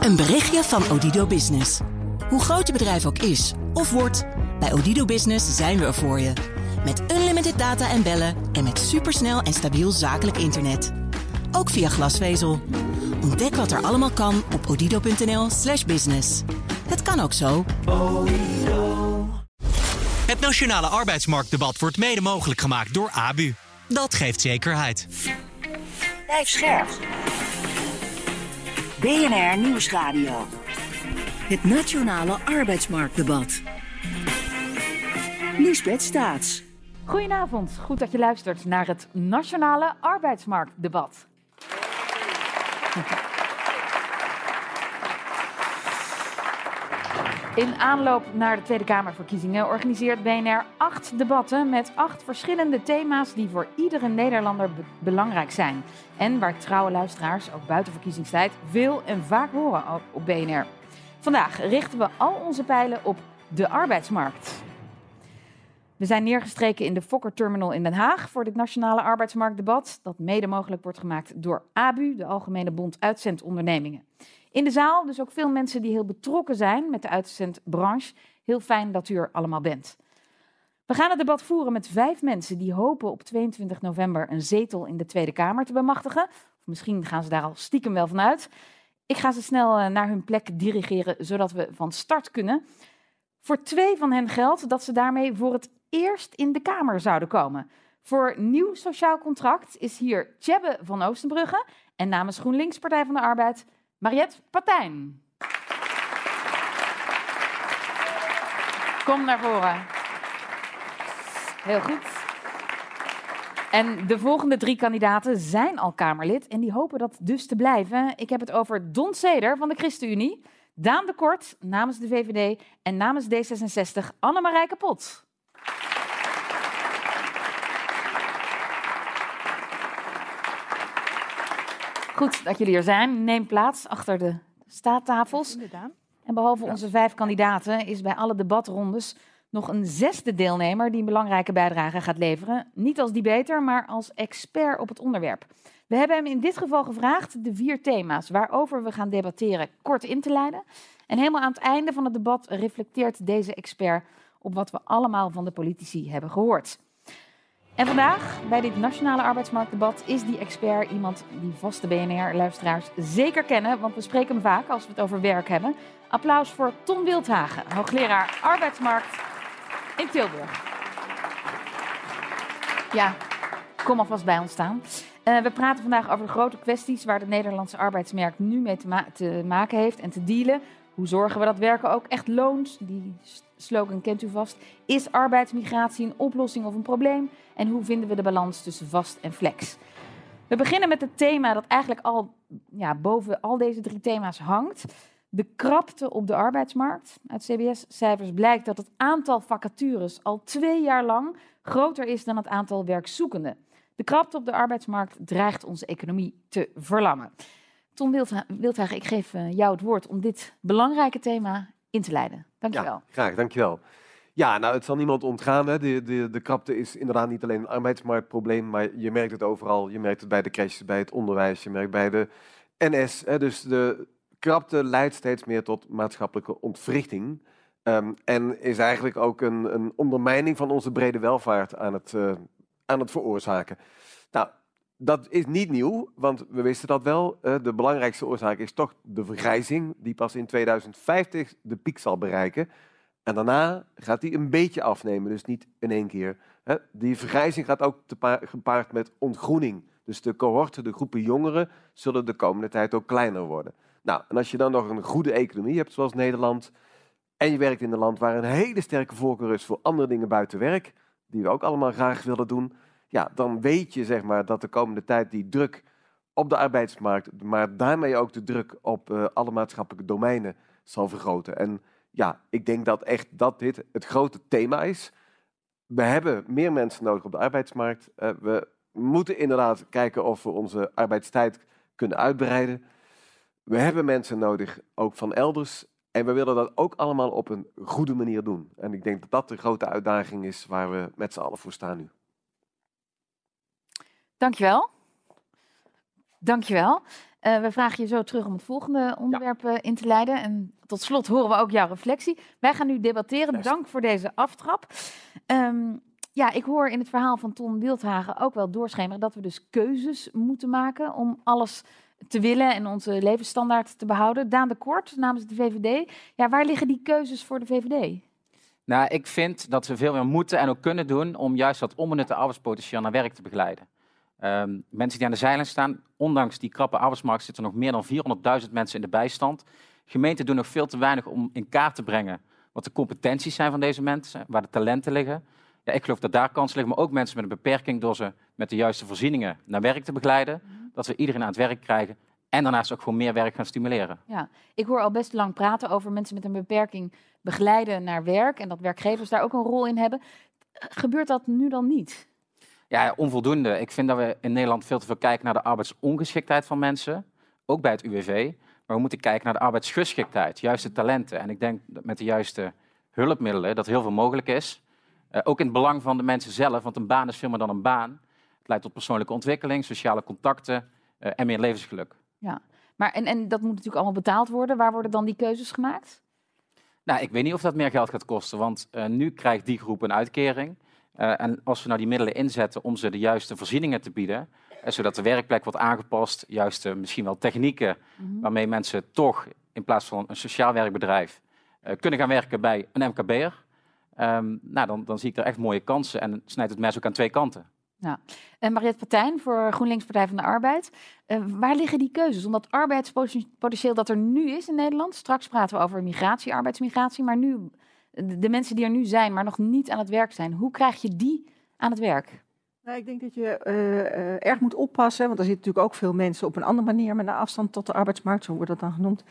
Een berichtje van Odido Business. Hoe groot je bedrijf ook is of wordt, bij Odido Business zijn we er voor je. Met unlimited data en bellen en met supersnel en stabiel zakelijk internet. Ook via glasvezel. Ontdek wat er allemaal kan op odido.nl/slash business. Het kan ook zo. Het Nationale Arbeidsmarktdebat wordt mede mogelijk gemaakt door ABU. Dat geeft zekerheid. Blijf scherp. BNR Nieuwsradio. Het Nationale Arbeidsmarktdebat. Liesbeth Staats. Goedenavond, goed dat je luistert naar het Nationale Arbeidsmarktdebat. In aanloop naar de Tweede Kamerverkiezingen organiseert BNR acht debatten met acht verschillende thema's die voor iedere Nederlander be- belangrijk zijn. En waar trouwe luisteraars, ook buiten verkiezingstijd, veel en vaak horen op- op BNR. Vandaag richten we al onze pijlen op de arbeidsmarkt. We zijn neergestreken in de Fokker Terminal in Den Haag voor dit nationale arbeidsmarktdebat, dat mede mogelijk wordt gemaakt door ABU, de Algemene Bond Uitzendondernemingen. In de zaal dus ook veel mensen die heel betrokken zijn met de uitzendbranche. Heel fijn dat u er allemaal bent. We gaan het debat voeren met vijf mensen die hopen op 22 november een zetel in de Tweede Kamer te bemachtigen. Of misschien gaan ze daar al stiekem wel vanuit. Ik ga ze snel eh, naar hun plek dirigeren, zodat we van start kunnen. Voor twee van hen geldt dat ze daarmee voor het eerst in de Kamer zouden komen. Voor nieuw sociaal contract is hier Tjebbe van Oostenbrugge en namens GroenLinks Partij van de Arbeid Mariette Patijn. Kom naar voren. Heel goed. En de volgende drie kandidaten zijn al Kamerlid en die hopen dat dus te blijven. Ik heb het over Don Seder van de ChristenUnie, Daan de Kort namens de VVD en namens D66 Annemarie Kapot. Goed dat jullie er zijn. Neem plaats achter de staattafels. En behalve onze vijf kandidaten is bij alle debatrondes nog een zesde deelnemer die een belangrijke bijdrage gaat leveren. Niet als debater, maar als expert op het onderwerp. We hebben hem in dit geval gevraagd de vier thema's waarover we gaan debatteren kort in te leiden. En helemaal aan het einde van het debat reflecteert deze expert op wat we allemaal van de politici hebben gehoord. En vandaag, bij dit Nationale Arbeidsmarktdebat, is die expert iemand die vaste BNR-luisteraars zeker kennen, want we spreken hem vaak als we het over werk hebben. Applaus voor Ton Wildhagen, hoogleraar arbeidsmarkt in Tilburg. Ja, kom alvast bij ons staan. Eh, we praten vandaag over de grote kwesties waar de Nederlandse arbeidsmarkt nu mee te, ma- te maken heeft en te dealen. Hoe zorgen we dat werken ook echt loont? Die slogan kent u vast. Is arbeidsmigratie een oplossing of een probleem? En hoe vinden we de balans tussen vast en flex? We beginnen met het thema dat eigenlijk al ja, boven al deze drie thema's hangt. De krapte op de arbeidsmarkt. Uit CBS-cijfers blijkt dat het aantal vacatures al twee jaar lang groter is dan het aantal werkzoekenden. De krapte op de arbeidsmarkt dreigt onze economie te verlammen. Tom Wildha- Wildhagen, ik geef eh, jou het woord om dit belangrijke thema in te leiden. Dank je wel. Ja, graag, dankjewel. Ja, nou, het zal niemand ontgaan. Hè. De, de, de krapte is inderdaad niet alleen een arbeidsmarktprobleem, maar je merkt het overal. Je merkt het bij de crèches, bij het onderwijs, je merkt bij de NS. Hè. Dus de krapte leidt steeds meer tot maatschappelijke ontwrichting. Ehm, en is eigenlijk ook een, een ondermijning van onze brede welvaart aan het, eh, aan het veroorzaken. Nou, dat is niet nieuw, want we wisten dat wel. De belangrijkste oorzaak is toch de vergrijzing, die pas in 2050 de piek zal bereiken. En daarna gaat die een beetje afnemen, dus niet in één keer. Die vergrijzing gaat ook gepaard met ontgroening. Dus de cohorten, de groepen jongeren, zullen de komende tijd ook kleiner worden. Nou, en als je dan nog een goede economie hebt, zoals Nederland, en je werkt in een land waar een hele sterke voorkeur is voor andere dingen buiten werk, die we ook allemaal graag willen doen, ja, dan weet je zeg maar, dat de komende tijd die druk op de arbeidsmarkt, maar daarmee ook de druk op eh, alle maatschappelijke domeinen zal vergroten. En ja, ik denk dat echt dat dit het grote thema is. We hebben meer mensen nodig op de arbeidsmarkt. Eh, we moeten inderdaad kijken of we onze arbeidstijd kunnen uitbreiden. We hebben mensen nodig, ook van elders. En we willen dat ook allemaal op een goede manier doen. En ik denk dat dat de grote uitdaging is waar we met z'n allen voor staan nu. Dankjewel. Dankjewel. Eh, we vragen je zo terug om het volgende onderwerp eh, in te leiden. En tot slot horen we ook jouw reflectie. Wij gaan nu debatteren. Best. Dank voor deze aftrap. Ehm, ja, ik hoor in het verhaal van Ton Wildhagen ook wel doorschemeren dat we dus keuzes moeten maken om alles te willen en onze levensstandaard te behouden. Daan de Kort namens de VVD. Ja, waar liggen die keuzes voor de VVD? Nou, ik vind dat we veel meer moeten en ook kunnen doen om juist dat onbenutte arbeidspotentieel naar werk te begeleiden. Ehm, mensen die aan de zeilen staan, ondanks die krappe arbeidsmarkt zitten er nog meer dan 400.000 mensen in de bijstand. Gemeenten doen nog veel te weinig om in kaart te brengen wat de competenties zijn van deze mensen, waar de talenten liggen. Ja, ik geloof dat daar kansen liggen, maar ook mensen met een beperking door ze met de juiste voorzieningen naar werk te begeleiden. Dat we iedereen aan het werk krijgen en daarnaast ook gewoon meer werk gaan stimuleren. Ik hoor al best lang praten over mensen met een beperking begeleiden naar werk en dat werkgevers daar ook een rol in hebben. Gebeurt dat nu dan niet? Ja, onvoldoende. Ik vind dat we in Nederland veel te veel kijken naar de arbeidsongeschiktheid van mensen, ook bij het UWV. Maar we moeten kijken naar de arbeidsgeschiktheid, juiste talenten. En ik denk dat met de juiste hulpmiddelen dat heel veel mogelijk is. Eh, ook in het belang van de mensen zelf, want een baan is veel meer dan een baan. Het leidt tot persoonlijke ontwikkeling, sociale contacten eh, en meer levensgeluk. Maar en, en dat moet natuurlijk allemaal betaald worden. Waar worden dan die keuzes gemaakt? Nou, ik weet niet of dat meer geld gaat kosten, want eh, nu krijgt die groep een uitkering. Eh, en als we nou die middelen inzetten om ze de juiste voorzieningen te bieden, eh, zodat de werkplek wordt aangepast, juiste misschien wel technieken Mhm. waarmee mensen toch in plaats van een sociaal werkbedrijf eh, kunnen gaan werken bij een MKB'er. Ehm, nou, dan, dan zie ik er echt mooie kansen en snijdt het mes ook aan twee kanten. En Mariette Partijn voor GroenLinks Partij van de Arbeid. Waar liggen die keuzes? Omdat arbeidspotentieel dat er nu is in Nederland. Straks praten we over migratie, arbeidsmigratie. Maar nu, de, mensen die er nu zijn, maar nog niet aan het werk zijn. Hoe krijg je die aan het werk? Nou, ik denk dat je eh, eh, erg moet oppassen, want er zitten natuurlijk ook veel mensen op een andere manier met een afstand tot de arbeidsmarkt, zo wordt dat dan genoemd.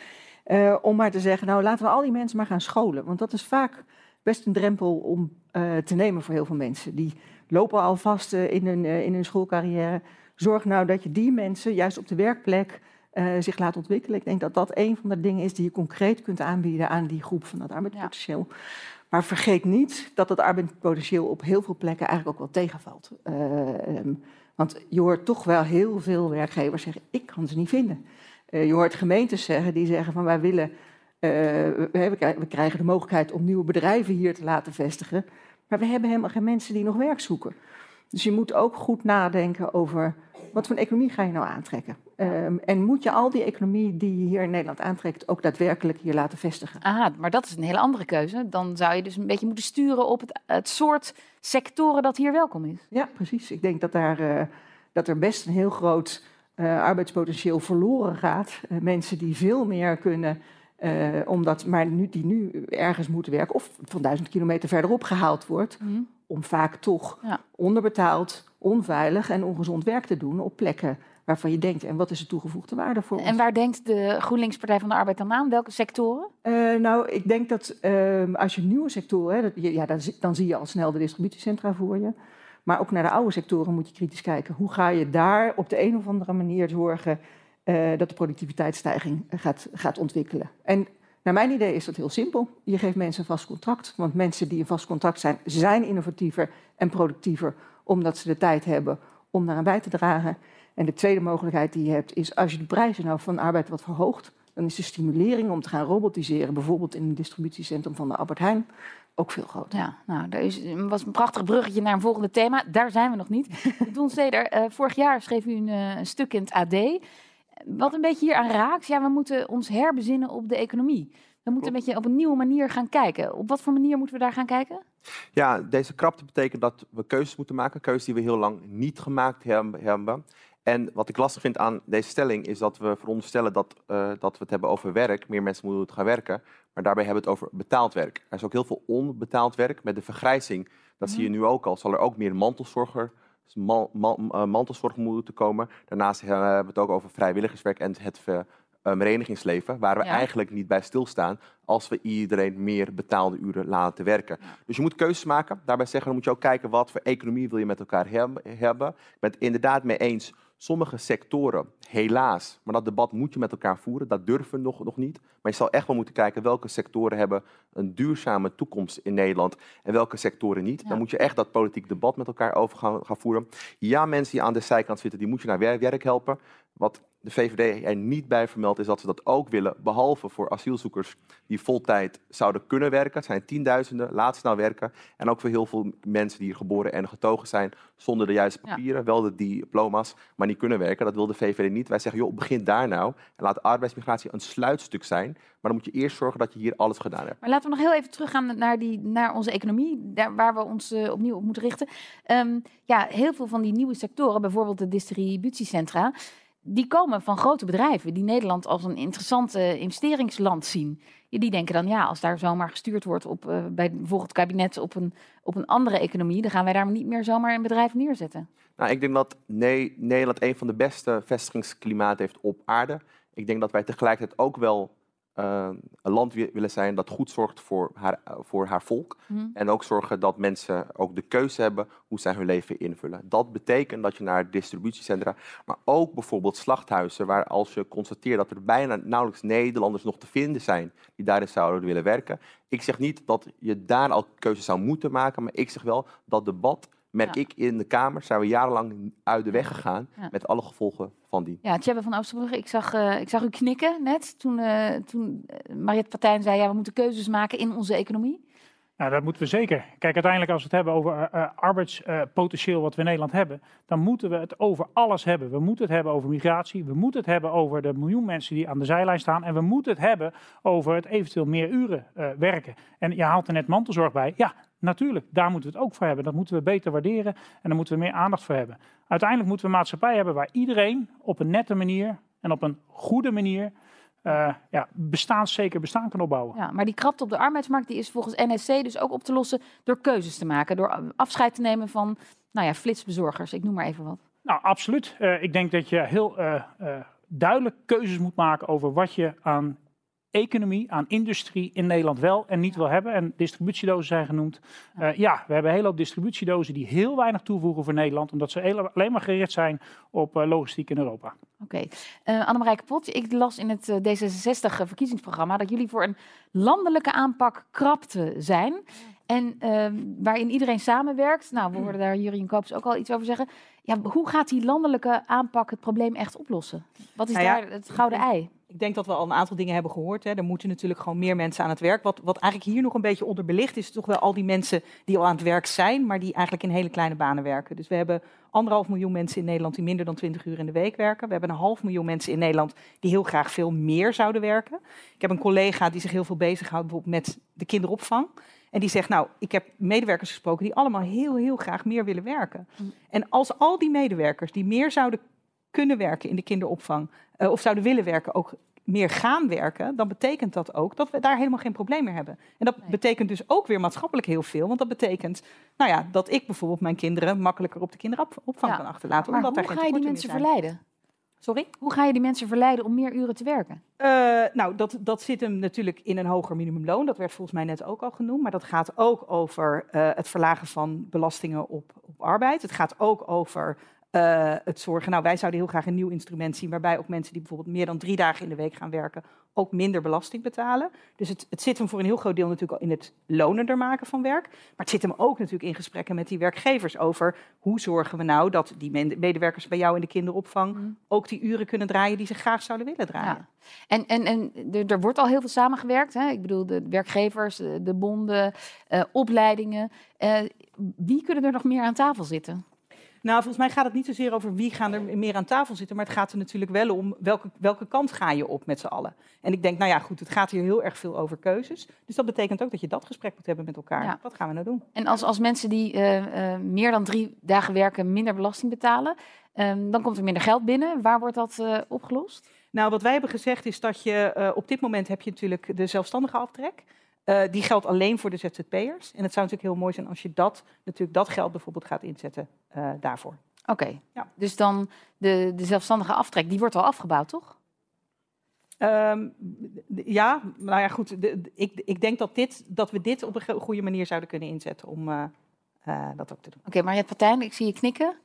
eh, om maar te zeggen, nou laten we al die mensen maar gaan scholen. Want dat is vaak best een drempel om te nemen voor heel veel mensen. Die lopen al vast in, hun, in hun schoolcarrière. Zorg nou dat je die mensen juist op de werkplek eh, zich laat ontwikkelen. Ik denk dat dat een van de dingen is die je concreet kunt aanbieden aan die groep van dat arbeidspotentieel. Maar vergeet niet dat het arbeidspotentieel op heel veel plekken eigenlijk ook wel tegenvalt. Eh, ehm, want je hoort toch wel heel veel werkgevers zeggen, ik kan ze niet vinden. Eh, je hoort gemeentes zeggen die zeggen van wij willen, we krijgen de mogelijkheid om nieuwe bedrijven hier te laten vestigen. Maar we hebben helemaal geen mensen die nog werk zoeken. Dus je moet ook goed nadenken over wat voor een economie ga je nou aantrekken. Ehm, en moet je al die economie die je hier in Nederland aantrekt ook daadwerkelijk hier laten vestigen? Aha, maar dat is een hele andere keuze. Dan zou je dus een beetje moeten sturen op het, het soort sectoren dat hier welkom is. Ja, precies. Ik denk dat, daar, eh, dat er best een heel groot eh, arbeidspotentieel verloren gaat. Eh, mensen die veel meer kunnen, omdat, maar nu, die nu ergens moeten werken, of van duizend kilometer verderop gehaald wordt, om vaak toch Ja. onderbetaald, onveilig en ongezond werk te doen op plekken waarvan je denkt, en wat is de toegevoegde waarde voor ons? En waar denkt de GroenLinks Partij van de Arbeid dan aan? Welke sectoren? Eh, nou, ik denk dat ehm, als je nieuwe sectoren, hè, dat, ja, dan, zie- dan zie je al snel de distributiecentra voor je. Maar ook naar de oude sectoren moet je kritisch kijken. Hoe ga je daar op de een of andere manier zorgen eh, dat de productiviteitsstijging gaat, gaat ontwikkelen? En naar mijn idee is dat heel simpel. Je geeft mensen een vast contract. Want mensen die een vast contract zijn, zijn innovatiever en productiever omdat ze de tijd hebben om daaraan bij te dragen. En de tweede mogelijkheid die je hebt is als je de prijzen nou van arbeid wat verhoogt, dan is de stimulering om te gaan robotiseren, bijvoorbeeld in een distributiecentrum van de Albert Heijn, ook veel groter. Ja, nou, dat is, was een prachtig bruggetje naar een volgende thema. Daar zijn we nog niet. Don Steder, eh, vorig jaar schreef u een, eh, een stuk in het AD. Wat een beetje hier aan raakt, ja, we moeten ons herbezinnen op de economie. We moeten een beetje op een nieuwe manier gaan kijken. Op wat voor manier moeten we daar gaan kijken? Ja, deze krapte betekent dat we keuzes moeten maken. Keuzes die we heel lang niet gemaakt hebben-. En wat ik lastig vind aan deze stelling is dat we veronderstellen dat, eh, dat we het hebben over werk. Meer mensen moeten gaan werken. Maar daarbij hebben we het over betaald werk. Er is ook heel veel onbetaald werk. Met de vergrijzing, dat zie je nu ook al, zal er ook meer mantelzorger, man, man- eh, mantelzorg moeten komen. Daarnaast eh, hebben we het ook over vrijwilligerswerk en het eh, verenigingsleven. Waar we Ja. eigenlijk niet bij stilstaan als we iedereen meer betaalde uren laten werken. Dus je moet keuzes maken. Daarbij zeggen, dan moet je ook kijken wat voor economie wil je met elkaar heb- hebben. Ik ben het inderdaad mee eens. Sommige sectoren, helaas, maar dat debat moet je met elkaar voeren. Dat durven we nog, nog niet. Maar je zal echt wel moeten kijken welke sectoren hebben een duurzame toekomst in Nederland en welke sectoren niet. Ja. Dan moet je echt dat politiek debat met elkaar over gaan, gaan voeren. Ja, mensen die aan de zijkant zitten, die moet je naar wer- werk helpen. Wat de VVD er niet bij vermeld is dat ze dat ook willen, behalve voor asielzoekers die voltijd zouden kunnen werken. Het zijn tienduizenden, laat ze nou werken. En ook voor heel veel mensen die hier geboren en getogen zijn zonder de juiste Ja. papieren, wel de diploma's, maar niet kunnen werken. Dat wil de VVD niet. Wij zeggen, joh, begin daar nou en laat arbeidsmigratie een sluitstuk zijn. Maar dan moet je eerst zorgen dat je hier alles gedaan hebt. Maar laten we nog heel even teruggaan naar, die, naar onze economie, daar waar we ons eh, opnieuw op moeten richten. Ehm, ja, heel veel van die nieuwe sectoren, bijvoorbeeld de distributiecentra, die komen van grote bedrijven die Nederland als een interessant investeringsland zien. Die denken dan, ja, als daar zomaar gestuurd wordt op, eh, bij bijvoorbeeld het kabinet op een, op een andere economie, dan gaan wij daar niet meer zomaar een bedrijf neerzetten. Nou, ik denk dat Ne- Nederland een van de beste vestigingsklimaten heeft op aarde. Ik denk dat wij tegelijkertijd ook wel eh, een land wi- willen zijn dat goed zorgt voor haar, voor haar volk. Mhm. En ook zorgen dat mensen ook de keuze hebben hoe zij hun leven invullen. Dat betekent dat je naar distributiecentra, maar ook bijvoorbeeld slachthuizen, waar als je constateert dat er bijna nauwelijks Nederlanders nog te vinden zijn die daarin zouden willen werken. Ik zeg niet dat je daar al keuzes zou moeten maken, maar ik zeg wel dat debat, merk Ja. ik in de Kamer, zijn we jarenlang uit de weg gegaan Ja. met alle gevolgen van die. Ja, Tjebbe van Oosterbrugge, ik zag, eh, ik zag u knikken net toen, eh toen eh, Mariette Partijn zei, ja, we moeten keuzes maken in onze economie. Nou, dat moeten we zeker. Kijk, uiteindelijk als we het hebben over eh, eh, arbeidspotentieel wat we in Nederland hebben, dan moeten we het over alles hebben. We moeten het hebben over migratie, we moeten het hebben over de miljoen mensen die aan de zijlijn staan en we moeten het hebben over het eventueel meer uren eh, werken. En je haalt er net mantelzorg bij. Ja, natuurlijk, daar moeten we het ook voor hebben. Dat moeten we beter waarderen en daar moeten we meer aandacht voor hebben. Uiteindelijk moeten we een maatschappij hebben waar iedereen op een nette manier en op een goede manier eh ja, bestaanszeker bestaan kan opbouwen. Ja, maar die krapte op de arbeidsmarkt die is volgens NSC dus ook op te lossen door keuzes te maken. Door afscheid te nemen van, nou ja, flitsbezorgers. Ik noem maar even wat. Nou, absoluut. Eh, ik denk dat je heel eh, eh, duidelijk keuzes moet maken over wat je aan economie, aan industrie in Nederland wel en niet wil hebben. En distributiedozen zijn genoemd. Eh, ja, we hebben een hele hoop distributiedozen die heel weinig toevoegen voor Nederland, omdat ze alleen maar gericht zijn op eh, logistiek in Europa. Oké. Eh Annemarie Kapot, ik las in het eh, D66-verkiezingsprogramma dat jullie voor een landelijke aanpak krapte zijn. En ehm, waarin iedereen samenwerkt. Nou, we hoorden daar Jurien Koops ook al iets over zeggen. Ja, hoe gaat die landelijke aanpak het probleem echt oplossen? Wat is Nou ja, daar het gouden ei? Ik denk dat we al een aantal dingen hebben gehoord. Hè. Er moeten natuurlijk gewoon meer mensen aan het werk. Wat, wat eigenlijk hier nog een beetje onderbelicht is, toch wel al die mensen die al aan het werk zijn, maar die eigenlijk in hele kleine banen werken. Dus we hebben anderhalf miljoen mensen in Nederland die minder dan 20 uur in de week werken. We hebben een half miljoen mensen in Nederland die heel graag veel meer zouden werken. Ik heb een collega die zich heel veel bezighoudt bijvoorbeeld met de kinderopvang. En die zegt, nou, ik heb medewerkers gesproken die allemaal heel, heel graag meer willen werken. En als al die medewerkers die meer zouden kunnen werken in de kinderopvang, eh, of zouden willen werken, ook meer gaan werken, dan betekent dat ook dat we daar helemaal geen probleem meer hebben. En dat Nee. betekent dus ook weer maatschappelijk heel veel, want dat betekent, nou ja, dat ik bijvoorbeeld mijn kinderen makkelijker op de kinderopvang Ja, kan achterlaten, Maar omdat hoe ga je die mensen zijn. verleiden? Sorry? Hoe ga je die mensen verleiden om meer uren te werken? Eh, nou, dat, dat zit hem natuurlijk in een hoger minimumloon. Dat werd volgens mij net ook al genoemd. Maar dat gaat ook over eh, het verlagen van belastingen op, op arbeid. Het gaat ook over eh, het zorgen. Nou, wij zouden heel graag een nieuw instrument zien. waarbij ook mensen die bijvoorbeeld meer dan drie dagen in de week gaan werken. Ook minder belasting betalen. Dus het, het zit hem voor een heel groot deel natuurlijk al in het lonender maken van werk. Maar het zit hem ook natuurlijk in gesprekken met die werkgevers over hoe zorgen we nou dat die medewerkers bij jou in de kinderopvang Mm. ook die uren kunnen draaien die ze graag zouden willen draaien. Ja. En, en, en er, er wordt al heel veel samengewerkt. Hè? Ik bedoel, de werkgevers, de bonden, eh, opleidingen. Eh, wie kunnen er nog meer aan tafel zitten? Nou, volgens mij gaat het niet zozeer over wie gaan er meer aan tafel zitten, maar het gaat er natuurlijk wel om welke, welke kant ga je op met z'n allen. En ik denk, nou ja, goed, het gaat hier heel erg veel over keuzes. Dus dat betekent ook dat je dat gesprek moet hebben met elkaar. Ja. Wat gaan we nou doen? En als, als mensen die eh, eh, meer dan drie dagen werken minder belasting betalen, ehm, dan komt er minder geld binnen. Waar wordt dat eh, opgelost? Nou, wat wij hebben gezegd is dat je op dit moment heb je natuurlijk de zelfstandige aftrek. Eh, die geldt alleen voor de ZZP'ers. En het zou natuurlijk heel mooi zijn als je dat, natuurlijk dat geld bijvoorbeeld gaat inzetten eh, daarvoor. Oké, Ja. dus dan de, de zelfstandige aftrek, die wordt al afgebouwd, toch? Ehm, ja, nou ja, goed. de- de- ik, ik denk dat, dit, dat we dit op een go- goede manier zouden kunnen inzetten om eh, dat ook te doen. Oké, maar je Partijn, ik zie je knikken.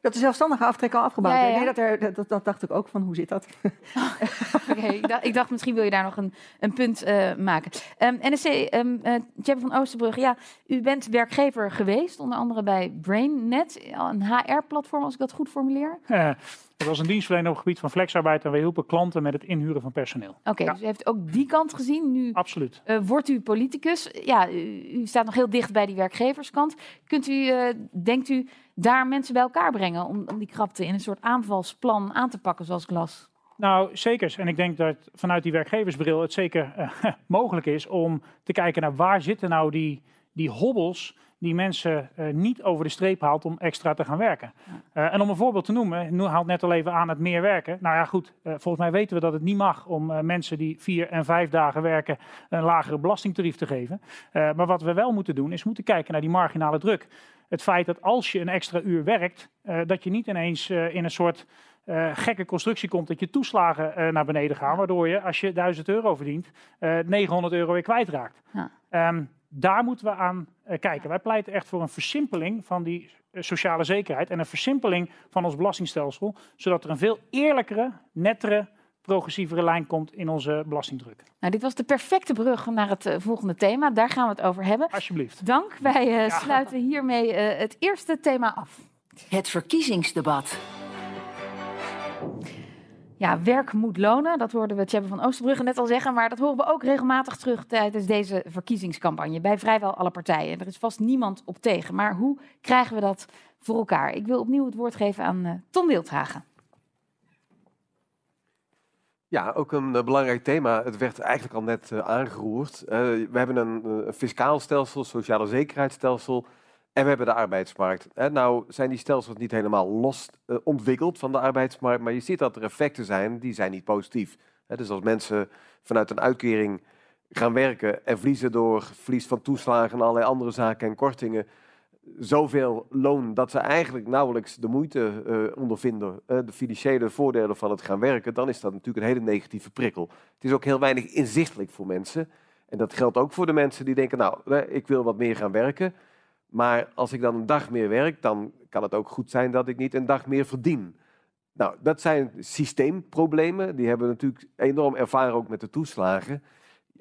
Dat de zelfstandige aftrek al afgebouwd Ja, ja, ja. Nee, dat, er, dat, dat dacht ik ook van, hoe zit dat? Oké, ik, dacht, ik dacht misschien wil je daar nog een, een punt eh, maken. Ehm NSC, ehm eh, van Oosterbrugge, ja, u bent werkgever geweest, onder andere bij BrainNet, een HR-platform, als ik dat goed formuleer. Eh, Dat was een dienstverlener op het gebied van flexarbeid en we hielpen klanten met het inhuren van personeel. Oké, Ja. dus u heeft ook die kant gezien. Nu Absoluut. eh, wordt u politicus. Ja, u, u staat nog heel dicht bij die werkgeverskant. Kunt u, eh, denkt u, daar mensen bij elkaar brengen om, om die krapte in een soort aanvalsplan aan te pakken, zoals ik las? Nou, zeker. En ik denk dat vanuit die werkgeversbril het zeker eh, mogelijk is om te kijken naar waar zitten nou die, die hobbels die mensen eh, niet over de streep haalt om extra te gaan werken. Eh, en om een voorbeeld te noemen, nu haalt net al even aan het meer werken. Nou ja, goed, volgens mij weten we dat het niet mag om mensen die vier en vijf dagen werken een lagere belastingtarief te geven. Maar wat we wel moeten doen, is moeten kijken naar die marginale druk. Het feit dat als je een extra uur werkt, eh, dat je niet ineens eh, in een soort eh, gekke constructie komt dat je toeslagen naar beneden gaan, waardoor je als je 1000 euro verdient, eh 900 euro weer kwijtraakt. Ja. Ehm, daar moeten we aan kijken. Wij pleiten echt voor een versimpeling van die sociale zekerheid en een versimpeling van ons belastingstelsel, zodat er een veel eerlijkere, nettere, progressievere lijn komt in onze belastingdruk. Nou, dit was de perfecte brug naar het eh, volgende thema. Daar gaan we het over hebben. Alsjeblieft. Dank. Wij eh, sluiten hiermee eh, het eerste thema af. Het verkiezingsdebat. Ja, werk moet lonen. Dat hoorden we Tjebbe van Oosterbrugge net al zeggen. Maar dat horen we ook regelmatig terug tijdens deze verkiezingscampagne. Bij vrijwel alle partijen. Er is vast niemand op tegen. Maar hoe krijgen we dat voor elkaar? Ik wil opnieuw het woord geven aan Tom Wildhagen. Ja, ook een eh, belangrijk thema. Het werd eigenlijk al net eh, aangeroerd. Eh, we hebben een, fiscaal stelsel, sociale zekerheidsstelsel. En we hebben de arbeidsmarkt. Hè, nou zijn die stelsels niet helemaal los ontwikkeld van de arbeidsmarkt. Maar je ziet dat er effecten zijn die zijn niet positief. Hè, dus als mensen vanuit een uitkering gaan werken en verliezen door verlies van toeslagen en allerlei andere zaken en kortingen zoveel loon dat ze eigenlijk nauwelijks de moeite eh, ondervinden, eh, de financiële voordelen van het gaan werken, dan is dat natuurlijk een hele negatieve prikkel. Het is ook heel weinig inzichtelijk voor mensen. En dat geldt ook voor de mensen die denken, nou, eh, ik wil wat meer gaan werken, maar als ik dan een dag meer werk, dan kan het ook goed zijn dat ik niet een dag meer verdien. Nou, dat zijn systeemproblemen, die hebben we natuurlijk enorm ervaren ook met de toeslagen.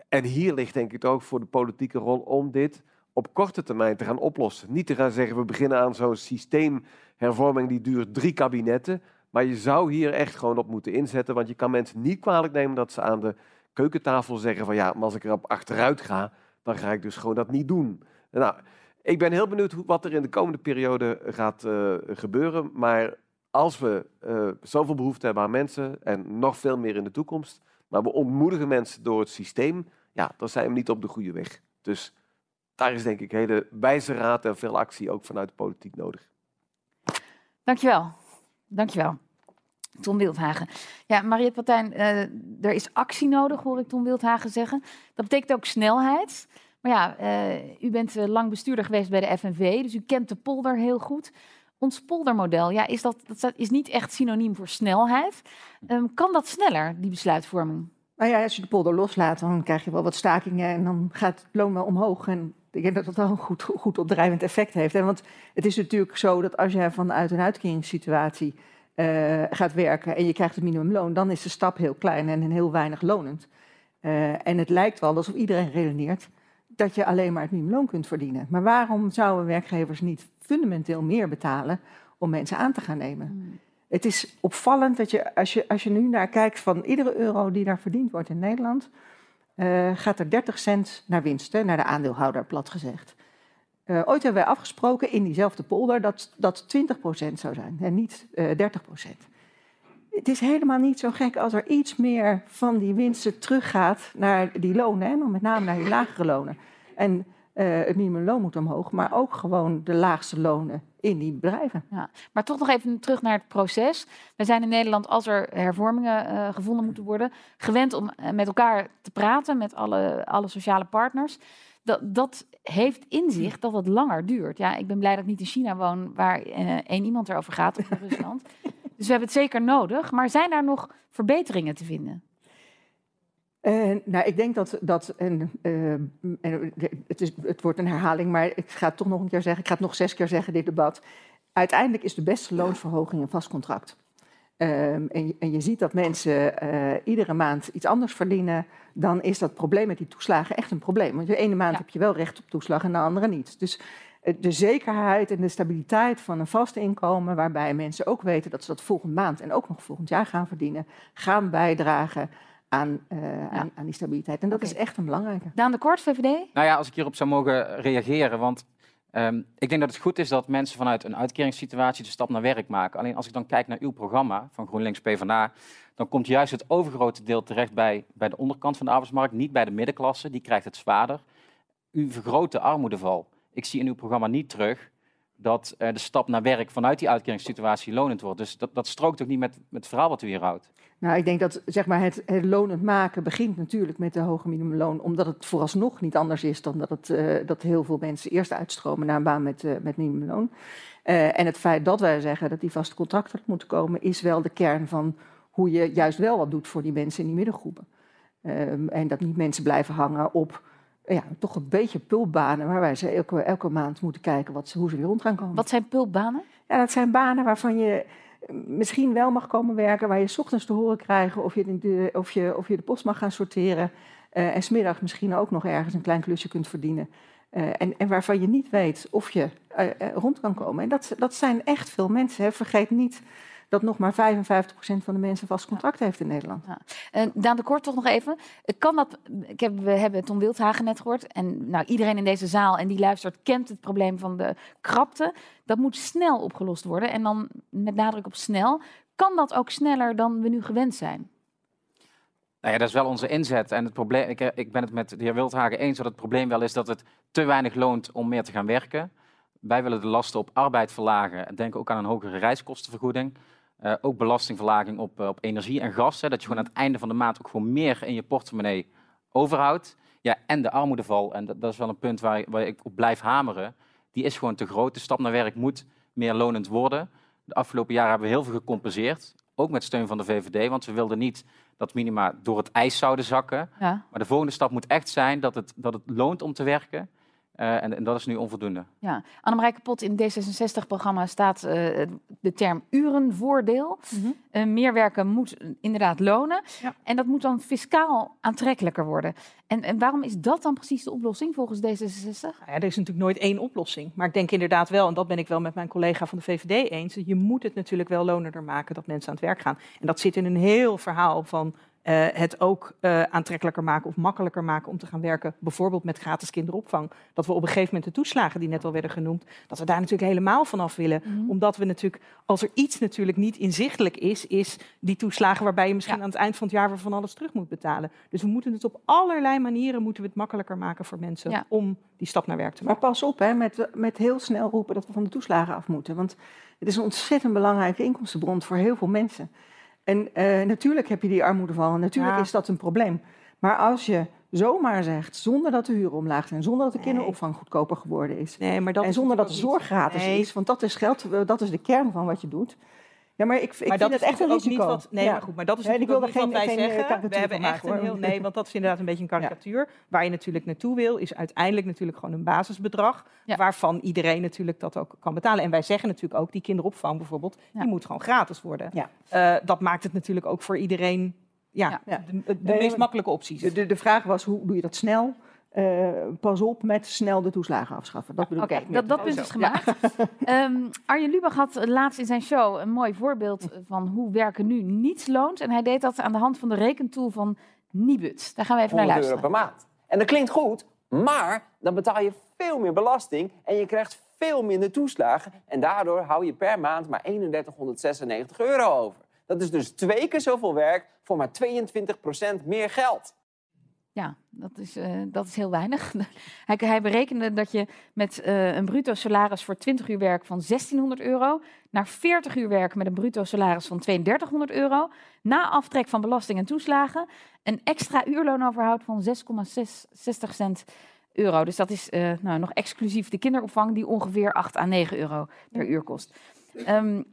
En hier ligt denk ik ook voor de politieke rol om dit op korte termijn te gaan oplossen. Niet te gaan zeggen, we beginnen aan zo'n systeemhervorming die duurt drie kabinetten. Maar je zou hier echt gewoon op moeten inzetten. Want je kan mensen niet kwalijk nemen dat ze aan de keukentafel zeggen van ja, maar als ik erop achteruit ga, dan ga ik dus gewoon dat niet doen. Nou, ik ben heel benieuwd wat er in de komende periode gaat eh, gebeuren. Maar als we eh, zoveel behoefte hebben aan mensen en nog veel meer in de toekomst, maar we ontmoedigen mensen door het systeem, ja, dan zijn we niet op de goede weg. Dus daar is denk ik hele wijze raad en veel actie ook vanuit de politiek nodig. Dankjewel. Dankjewel. Tom Wildhagen. Ja, Mariette Partijn, eh, er is actie nodig, hoor ik Tom Wildhagen zeggen. Dat betekent ook snelheid. Maar ja, eh, u bent eh, lang bestuurder geweest bij de FNV, dus u kent de polder heel goed. Ons poldermodel, ja, is dat, dat is niet echt synoniem voor snelheid. Ehm, kan dat sneller, die besluitvorming? Nou ja, als je de polder loslaat, dan krijg je wel wat stakingen en dan gaat het loon wel omhoog. En ik denk dat dat wel een goed, goed opdrijvend effect heeft. Hè? Want het is natuurlijk zo dat als jij vanuit een uitkeringssituatie eh, gaat werken en je krijgt het minimumloon, dan is de stap heel klein en heel weinig lonend. Eh, en het lijkt wel alsof iedereen redeneert dat je alleen maar het minimumloon kunt verdienen. Maar waarom zouden werkgevers niet fundamenteel meer betalen om mensen aan te gaan nemen? Het is opvallend dat je als, je, als je nu naar kijkt van iedere euro die daar verdiend wordt in Nederland, eh, gaat er 30 cent naar winst, hè, naar de aandeelhouder, plat gezegd. Eh, ooit hebben wij afgesproken in diezelfde polder dat dat 20% zou zijn en niet eh 30%. Het is helemaal niet zo gek als er iets meer van die winsten teruggaat naar die lonen, dan met name naar die lagere lonen. En eh, het minimumloon moet omhoog, maar ook gewoon de laagste lonen in die bedrijven. Ja. Maar toch nog even terug naar het proces. We zijn in Nederland, als er hervormingen eh, gevonden moeten worden, gewend om eh, met elkaar te praten, met alle, alle sociale partners. Dat, dat heeft in zich dat het langer duurt. Ja, ik ben blij dat ik niet in China woon, waar één iemand erover gaat, of in Rusland. Dus we hebben het zeker nodig. Maar zijn daar nog verbeteringen te vinden? Eh, nou, ik denk dat, dat en, eh, en het, is, het wordt een herhaling, maar ik ga het toch nog een keer zeggen, ik ga het nog zes keer zeggen, dit debat. Uiteindelijk is de beste loonsverhoging een vast contract. Ehm, en, je, en je ziet dat mensen eh, iedere maand iets anders verdienen, dan is dat probleem met die toeslagen echt een probleem. Want de ene maand heb je wel recht op toeslag en de andere niet. Dus eh, de zekerheid en de stabiliteit van een vast inkomen, waarbij mensen ook weten dat ze dat volgende maand en ook nog volgend jaar gaan verdienen, gaan bijdragen aan, uh, aan, aan, die stabiliteit. En dat is echt een belangrijke. Daan de Kort, VVD? Nou ja, als ik hierop zou mogen reageren, want ehm, ik denk dat het goed is dat mensen vanuit een uitkeringssituatie de stap naar werk maken. Alleen als ik dan kijk naar uw programma van GroenLinks PvdA, dan komt juist het overgrote deel terecht bij, bij de onderkant van de arbeidsmarkt, niet bij de middenklasse. Die krijgt het zwaarder. U vergroot de armoedeval. Ik zie in uw programma niet terug dat de stap naar werk vanuit die uitkeringssituatie lonend wordt. Dus dat, dat strookt ook niet met, met het verhaal wat u hier houdt. Nou, ik denk dat zeg maar, het, het lonend maken begint natuurlijk met de hoge minimumloon, omdat het vooralsnog niet anders is dan dat, het, eh, dat heel veel mensen eerst uitstromen naar een baan met, eh, met minimumloon. Eh, en het feit dat wij zeggen dat die vaste contracten moeten komen, is wel de kern van hoe je juist wel wat doet voor die mensen in die middengroepen. Ehm, en dat niet mensen blijven hangen op ja, toch een beetje pulpbanen, waarbij ze elke, elke maand moeten kijken wat ze, hoe ze weer rond gaan komen. Wat zijn pulpbanen? Ja, dat zijn banen waarvan je eh, misschien wel mag komen werken, waar je 's ochtends te horen krijgt of je de, of je, of je de post mag gaan sorteren. eh, en smiddags misschien ook nog ergens een klein klusje kunt verdienen. Eh, en, en waarvan je niet weet of je rond kan komen. En dat, dat zijn echt veel mensen. Hè. Vergeet niet dat nog maar 55% van de mensen vast contract heeft in Nederland. Uh, Daan de Kort toch nog even. Kan dat, ik heb, we hebben Tom Wildhagen net gehoord. En nou, iedereen in deze zaal en die luistert kent het probleem van de krapte. Dat moet snel opgelost worden. En dan met nadruk op snel. Kan dat ook sneller dan we nu gewend zijn? Nou ja, dat is wel onze inzet. En het probleem, ik, ik ben het met de heer Wildhagen eens dat het probleem wel is dat het te weinig loont om meer te gaan werken. Wij willen de lasten op arbeid verlagen en denken ook aan een hogere reiskostenvergoeding. Uh, ook belastingverlaging op, uh, op energie en gas. Hè, dat je gewoon aan het einde van de maand ook gewoon meer in je portemonnee overhoudt. Ja, en de armoedeval, en dat, dat is wel een punt waar, waar, ik op blijf hameren, die is gewoon te groot. De stap naar werk moet meer lonend worden. De afgelopen jaren hebben we heel veel gecompenseerd, ook met steun van de VVD, want we wilden niet dat minima door het ijs zouden zakken. Ja. Maar de volgende stap moet echt zijn dat het, dat het loont om te werken. Uh, en, en, dat is nu onvoldoende. Ja, Annemarie Pot in het D66-programma staat uh, de term urenvoordeel. Mm -hmm. uh, meer werken moet inderdaad lonen. Ja. En dat moet dan fiscaal aantrekkelijker worden. En, en, waarom is dat dan precies de oplossing volgens D66? Nou ja, er is natuurlijk nooit één oplossing. Maar ik denk inderdaad wel, en dat ben ik wel met mijn collega van de VVD eens, je moet het natuurlijk wel lonender maken dat mensen aan het werk gaan. En dat zit in een heel verhaal van uh, het ook uh, aantrekkelijker maken of makkelijker maken om te gaan werken, bijvoorbeeld met gratis kinderopvang. Dat we op een gegeven moment de toeslagen die net al werden genoemd, dat we daar natuurlijk helemaal vanaf willen. Mm -hmm. Omdat we natuurlijk, als er iets natuurlijk niet inzichtelijk is, is die toeslagen waarbij je misschien ja. aan het eind van het jaar weer van alles terug moet betalen. Dus we moeten het op allerlei manieren moeten we het makkelijker maken voor mensen ja. om die stap naar werk te maken. Maar pas op, hè, met, met heel snel roepen dat we van de toeslagen af moeten. Want het is een ontzettend belangrijke inkomstenbron voor heel veel mensen. En uh, natuurlijk heb je die armoedeval en natuurlijk ja. is dat een probleem. Maar als je zomaar zegt, zonder dat de huren omlaag zijn, zonder dat de nee. kinderopvang goedkoper geworden is, nee, maar dat en zonder dat de zorg gratis nee. is, want dat is geld, dat is de kern van wat je doet. Ja, maar ik, ik maar vind dat het echt een ook risico. Niet wat, nee, ja. maar goed, maar dat is natuurlijk ik wil ook niet geen, wat wij geen zeggen. We hebben echt maken, een heel, nee, want dat is inderdaad een beetje een karikatuur. Ja. Waar je natuurlijk naartoe wil, is uiteindelijk natuurlijk gewoon een basisbedrag, ja. waarvan iedereen natuurlijk dat ook kan betalen. En wij zeggen natuurlijk ook, die kinderopvang bijvoorbeeld, die moet gewoon gratis worden. Uh, dat maakt het natuurlijk ook voor iedereen ja, de, de, de meest makkelijke opties. De, de vraag was, hoe doe je dat snel? Uh, pas op met snel de toeslagen afschaffen. Dat bedoel Oké, ik dat, dat punt is gemaakt. Ja. um, Arjen Lubach had laatst in zijn show een mooi voorbeeld van hoe werken nu niets loont. En hij deed dat aan de hand van de rekentool van Nibud. Daar gaan we even naar luisteren. euro per maand. En dat klinkt goed, maar dan betaal je veel meer belasting en je krijgt veel minder toeslagen. En daardoor hou je per maand maar 3196 euro over. Dat is dus twee keer zoveel werk voor maar 22% meer geld. Ja, dat is, uh, dat is heel weinig. hij, hij berekende dat je met uh, een bruto salaris voor 20 uur werk van 1600 euro naar 40 uur werk met een bruto salaris van 3200 euro, na aftrek van belasting en toeslagen, een extra uurloon overhoudt van 6,60 cent euro. Dus dat is uh, nou, nog exclusief de kinderopvang die ongeveer 8 à 9 euro per uur kost. Um,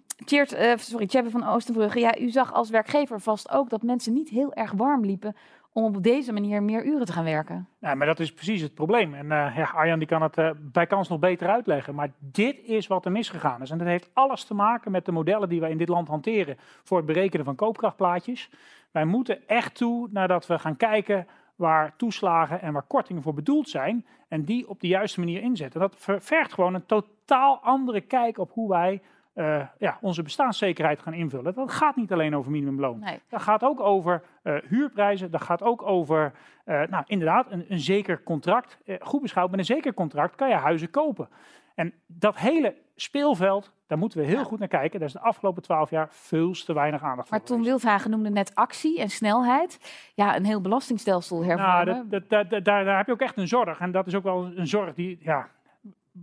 sorry, Tjebbe van Oosterbrugge, ja, u zag als werkgever vast ook dat mensen niet heel erg warm liepen om op deze manier meer uren te gaan werken. Ja, maar dat is precies het probleem. En uh, ja, Arjan die kan het uh, bij kans nog beter uitleggen. Maar dit is wat er misgegaan is. En dat heeft alles te maken met de modellen die wij in dit land hanteren voor het berekenen van koopkrachtplaatjes. Wij moeten echt toe nadat we gaan kijken waar toeslagen en waar kortingen voor bedoeld zijn. En die op de juiste manier inzetten. Dat ver- vergt gewoon een totaal andere kijk op hoe wij eh, ja, onze bestaanszekerheid gaan invullen. Dat gaat niet alleen over minimumloon. Nee. Dat gaat ook over eh, huurprijzen. Dat gaat ook over, eh, nou inderdaad, een, een zeker contract. Goed beschouwd, met een zeker contract kan je huizen kopen. En dat hele speelveld, daar moeten we heel Ja. goed naar kijken. Daar is de afgelopen twaalf jaar veel te weinig aandacht voor Maar Tom. Wildhagen noemde net actie en snelheid. Ja, een heel belastingstelsel Nou, hervormen. dat, dat, dat- dat- daar, daar heb je ook echt een zorg. En dat is ook wel een zorg die, ja,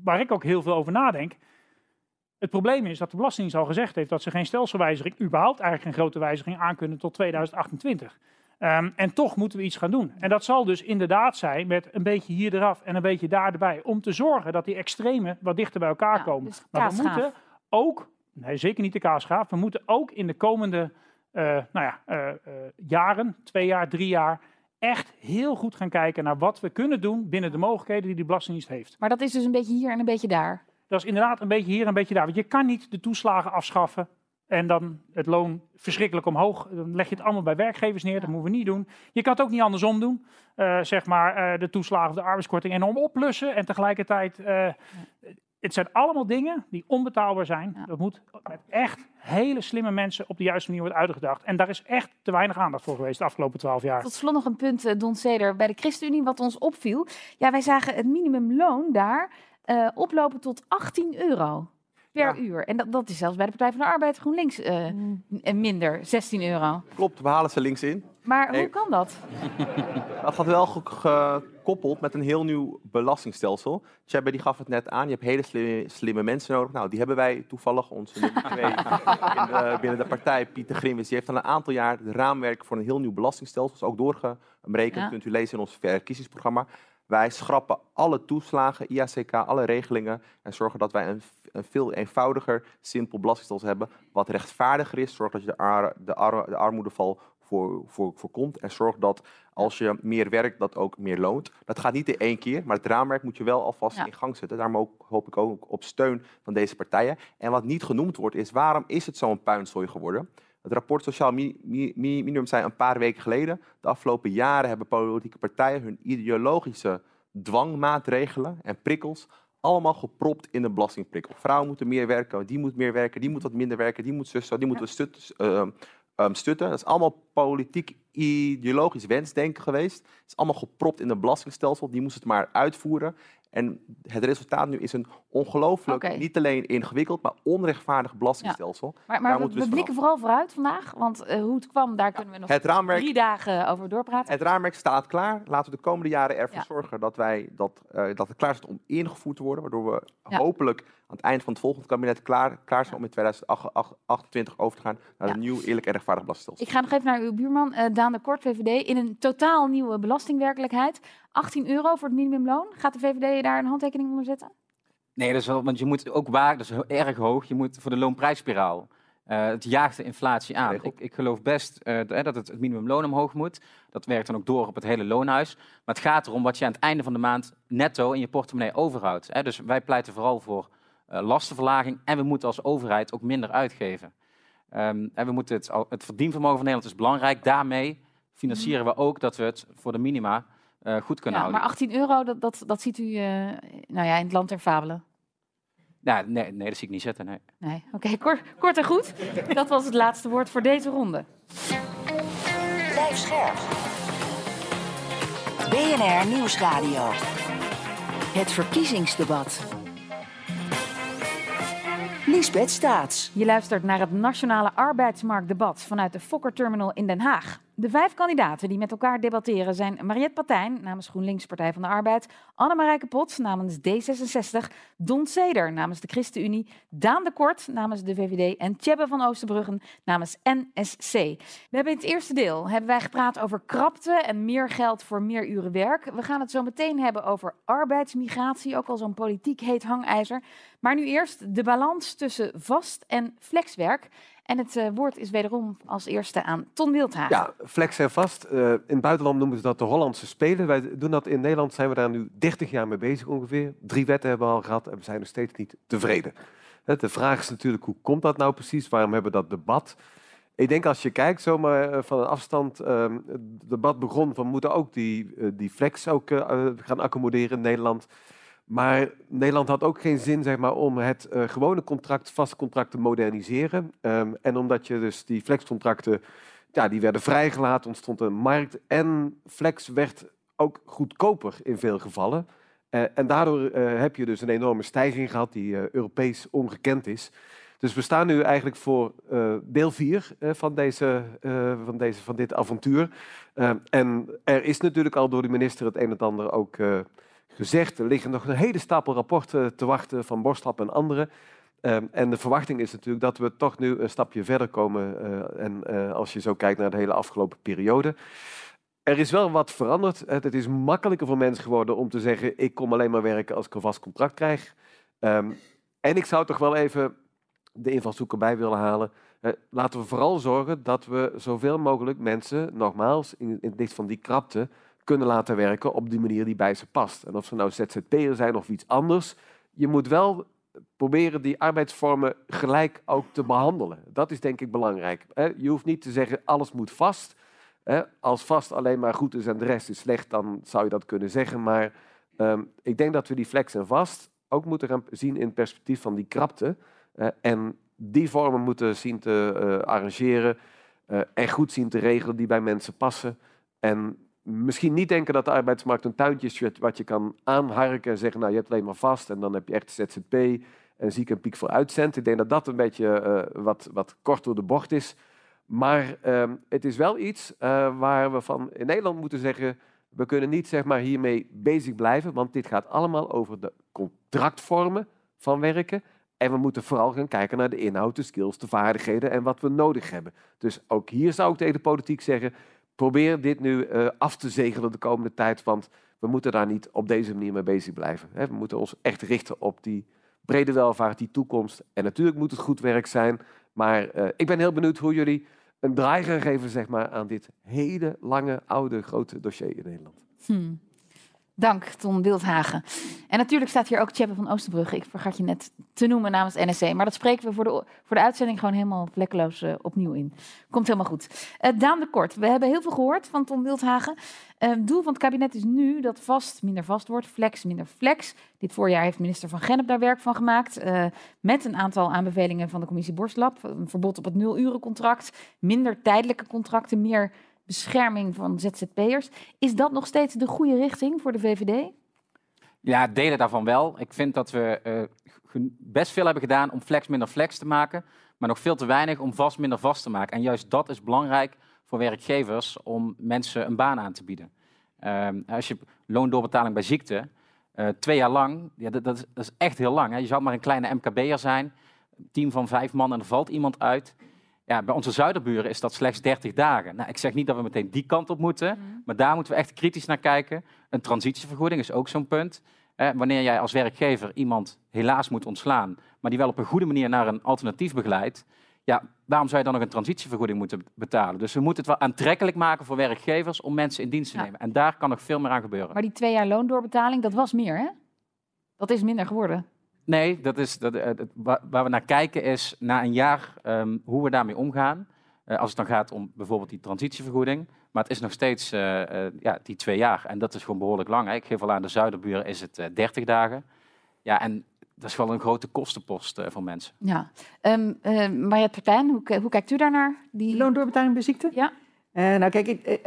waar ik ook heel veel over nadenk. Het probleem is dat de Belastingdienst al gezegd heeft dat ze geen stelselwijziging, überhaupt eigenlijk geen grote wijziging aankunnen tot 2028. Ehm, en toch moeten we iets gaan doen. En dat zal dus inderdaad zijn met een beetje hier eraf en een beetje daar erbij. Om te zorgen dat die extremen wat dichter bij elkaar Ja, komen. dus maar we moeten ook, nee zeker niet de kaasgaaf, we moeten ook in de komende eh, nou ja, eh, eh, jaren, twee jaar, drie jaar, echt heel goed gaan kijken naar wat we kunnen doen binnen de mogelijkheden die de Belastingdienst heeft. Maar dat is dus een beetje hier en een beetje daar. Dat is inderdaad een beetje hier en een beetje daar. Want je kan niet de toeslagen afschaffen en dan het loon verschrikkelijk omhoog. Dan leg je het allemaal bij werkgevers neer. Dat moeten we niet doen. Je kan het ook niet andersom doen. Eh, zeg maar eh, de toeslagen of de arbeidskorting enorm oplussen en tegelijkertijd. eh, het zijn allemaal dingen die onbetaalbaar zijn. Ja. Dat moet met echt hele slimme mensen op de juiste manier worden uitgedacht. En daar is echt te weinig aandacht voor geweest de afgelopen twaalf jaar. Tot slot nog een punt, Don Ceder, bij de ChristenUnie wat ons opviel. Ja, wij zagen het minimumloon daar eh, oplopen tot 18 euro per uur. En dat, dat is zelfs bij de Partij van de Arbeid GroenLinks eh, en minder, 16 euro. Klopt, we halen ze links in. Maar hoe kan dat? Dat gaat wel ge- gekoppeld met een heel nieuw belastingstelsel. Tjebbe die gaf het net aan, je hebt hele slimme, slimme mensen nodig. Nou, die hebben wij toevallig, onze nummer twee in de- binnen de partij, Pieter Grimwis. Die heeft al een aantal jaar het raamwerk voor een heel nieuw belastingstelsel. is ook doorgerekend, Ja. kunt u lezen in ons verkiezingsprogramma. Wij schrappen alle toeslagen, IACK, alle regelingen en zorgen dat wij een, een veel eenvoudiger, simpel belastingstelsel hebben. Wat rechtvaardiger is, zorgt dat je de, ar- de, ar- de armoedeval voor, voor, voorkomt. En zorgt dat als je meer werkt, dat ook meer loont. Dat gaat niet in één keer, maar het raamwerk moet je wel alvast Ja. in gang zetten. Daarom ook, hoop ik ook op steun van deze partijen. En wat niet genoemd wordt, is waarom is het zo'n puinzooi geworden? Het rapport Sociaal Mi- Mi- Mi- Minimum zei een paar weken geleden. De afgelopen jaren hebben politieke partijen hun ideologische dwangmaatregelen en prikkels allemaal gepropt in de belastingprikkel. Vrouwen moeten meer werken, die moet meer werken, die moet wat minder werken, die moet zussen, die moeten stut, ehm, ehm, stutten. Dat is allemaal politiek ideologisch wensdenken geweest. Het is allemaal gepropt in een belastingstelsel, die moest het maar uitvoeren. En het resultaat nu is een ongelooflijk, niet alleen ingewikkeld, maar onrechtvaardig belastingstelsel. Maar, we, we we dus blikken vooral vooruit vandaag, want eh, hoe het kwam, daar kunnen we nog raamwerk drie dagen over doorpraten. het raamwerk staat klaar. Laten we de komende jaren ervoor Ja. zorgen dat, wij dat, eh, dat het klaar staat om ingevoerd te worden. Waardoor we hopelijk aan het eind van het volgende kabinet klaar, klaar zijn om in 2028 over te gaan naar Ja. een nieuw, eerlijk en rechtvaardig belastingstelsel. Ik ga nog even naar uw buurman, eh, Daan de Kort, VVD. In een totaal nieuwe belastingwerkelijkheid. 18 euro voor het minimumloon. Gaat de VVD daar een handtekening onder zetten? Nee, dat is wel, want je moet ook waar, dat is erg hoog, je moet voor de loonprijsspiraal. Eh, het jaagt de inflatie aan. Ik, ik geloof best eh, dat het, het minimumloon omhoog moet. Dat werkt dan ook door op het hele loonhuis. Maar het gaat erom wat je aan het einde van de maand netto in je portemonnee overhoudt. Hè. Dus wij pleiten vooral voor lastenverlaging en we moeten als overheid ook minder uitgeven. Ehm, en we moeten het, het verdienvermogen van Nederland is belangrijk. Daarmee financieren we ook dat we het voor de minima eh, goed kunnen Ja, maar houden. 18 euro, dat, dat, dat ziet u eh, nou ja, in het land der fabelen. Ja, nee, nee, dat zie ik niet zitten. Nee. Nee, oké, kort, kort en goed. Dat was het laatste woord voor deze ronde. Blijf scherp. BNR Nieuwsradio. Het verkiezingsdebat. Staats. Je luistert naar het Nationale Arbeidsmarktdebat vanuit de Fokker Terminal in Den Haag. De vijf kandidaten die met elkaar debatteren zijn Mariette Patijn namens GroenLinks Partij van de Arbeid, Annemarijke Pot namens D66, Don Seder namens de ChristenUnie, Daan de Kort namens de VVD en Tjebbe van Oosterbruggen namens NSC. We hebben in het eerste deel hebben wij gepraat over krapte en meer geld voor meer uren werk. We gaan het zo meteen hebben over arbeidsmigratie, ook al zo'n politiek heet hangijzer. Maar nu eerst de balans tussen vast en flexwerk. En het eh, woord is wederom als eerste aan Ton Wildhagen. Ja, flex en vast. Eh, in het buitenland noemen ze dat de Hollandse Spelen. Wij doen dat in Nederland, zijn we daar nu 30 jaar mee bezig ongeveer. Drie wetten hebben we al gehad en we zijn nog steeds niet tevreden. Hè, De vraag is natuurlijk, hoe komt dat nou precies? Waarom hebben we dat debat? Ik denk als je kijkt zomaar eh, van een afstand, ehm, het debat begon van moeten ook die, eh, die flex ook eh, eh, gaan accommoderen in Nederland. Maar Nederland had ook geen zin zeg maar, om het eh, gewone contract, vast contract te moderniseren. Ehm, en omdat je dus die flexcontracten, ja, die werden vrijgelaten, ontstond een markt. En flex werd ook goedkoper in veel gevallen. Eh, en daardoor eh, heb je dus een enorme stijging gehad die Europees ongekend is. Dus we staan nu eigenlijk voor deel 4 van, deze, van, deze, van dit avontuur. Eh, en er is natuurlijk al door de minister het een en ander ook gezegd. Er liggen nog een hele stapel rapporten te wachten van Borstlap en anderen. Ehm, en de verwachting is natuurlijk dat we toch nu een stapje verder komen. eh, en eh, als je zo kijkt naar de hele afgelopen periode. Er is wel wat veranderd. Het, is makkelijker voor mensen geworden om te zeggen: ik kom alleen maar werken als ik een vast contract krijg. Ehm, en ik zou toch wel even de invalshoek erbij willen halen. Eh, laten we vooral zorgen dat we zoveel mogelijk mensen, nogmaals, in, in het licht van die krapte, kunnen laten werken op die manier die bij ze past. En of ze nou ZZP'er zijn of iets anders, je moet wel proberen die arbeidsvormen gelijk ook te behandelen. Dat is denk ik belangrijk. Je hoeft niet te zeggen alles moet vast. Als vast alleen maar goed is en de rest is slecht, dan zou je dat kunnen zeggen. Maar ehm, ik denk dat we die flex en vast ook moeten gaan zien in het perspectief van die krapte. en die vormen moeten zien te eh, arrangeren eh, en goed zien te regelen die bij mensen passen. En misschien niet denken dat de arbeidsmarkt een tuintje wat- je kan aanharken en zeggen, nou je hebt alleen maar vast en dan heb je echt ZZP en zie ik een piek voor uitzend. Ik denk dat dat een beetje eh, wat, wat kort door de bocht is. Maar ehm, het is wel iets eh, waar we van in Nederland moeten zeggen, we kunnen niet zeg maar, hiermee bezig blijven, want dit gaat allemaal over de contractvormen van werken. En we moeten vooral gaan kijken naar de inhoud, de skills, de vaardigheden en wat we nodig hebben. Dus ook hier zou ik tegen de politiek zeggen, probeer dit nu eh, af te zegelen de komende tijd, want we moeten daar niet op deze manier mee bezig blijven. Hè. We moeten ons echt richten op die brede welvaart, die toekomst. En natuurlijk moet het goed werk zijn, maar eh, ik ben heel benieuwd hoe jullie een draai gaan geven zeg maar, aan dit hele lange, oude, grote dossier in Nederland. Hmm. Dank, Ton Wildhagen. En natuurlijk staat hier ook Tjeppe van Oosterbrugge. Ik vergat je net te noemen namens NSC. Maar dat spreken we voor de, voor de uitzending gewoon helemaal vlekkeloos eh, opnieuw in. Komt helemaal goed. Eh, Daan de Kort, we hebben heel veel gehoord van Ton Wildhagen. Het doel van het kabinet is nu dat vast minder vast wordt, flex minder flex. Dit voorjaar heeft minister Van Gennep daar werk van gemaakt. met een aantal aanbevelingen van de commissie Borstlab. Een verbod op het nul-urencontract, minder tijdelijke contracten, meer bescherming van ZZP'ers. Is dat nog steeds de goede richting voor de VVD? Ja, delen daarvan wel. Ik vind dat we eh, best veel hebben gedaan om flex minder flex te maken, maar nog veel te weinig om vast minder vast te maken. En juist dat is belangrijk voor werkgevers om mensen een baan aan te bieden. Ehm, als je loondoorbetaling bij ziekte, eh, twee jaar lang, ja, dat, dat, is, echt heel lang. Hè. Je zou maar een kleine MKB'er zijn, team van vijf man en er valt iemand uit. Ja, bij onze zuiderburen is dat slechts 30 dagen. Nou, ik zeg niet dat we meteen die kant op moeten, maar daar moeten we echt kritisch naar kijken. Een transitievergoeding is ook zo'n punt. Eh, wanneer jij als werkgever iemand helaas moet ontslaan, maar die wel op een goede manier naar een alternatief begeleidt, ja, waarom zou je dan nog een transitievergoeding moeten betalen? Dus we moeten het wel aantrekkelijk maken voor werkgevers om mensen in dienst te Ja. nemen. En daar kan nog veel meer aan gebeuren. Maar die twee jaar loondoorbetaling, dat was meer, hè? Dat is minder geworden. Nee, dat is, dat, eh, waar we naar kijken is na een jaar ehm, hoe we daarmee omgaan. Eh, als het dan gaat om bijvoorbeeld die transitievergoeding. Maar het is nog steeds eh, eh, ja, die twee jaar. En dat is gewoon behoorlijk lang. Hè. Ik geef al aan de zuiderburen is het eh 30 dagen. Ja, en dat is wel een grote kostenpost eh, voor mensen. Ja. Um, Mariette Partijn, hoe, hoe kijkt u daarnaar? Die... Loondoorbetaling bij ziekte? Ja. Eh, nou kijk, ik,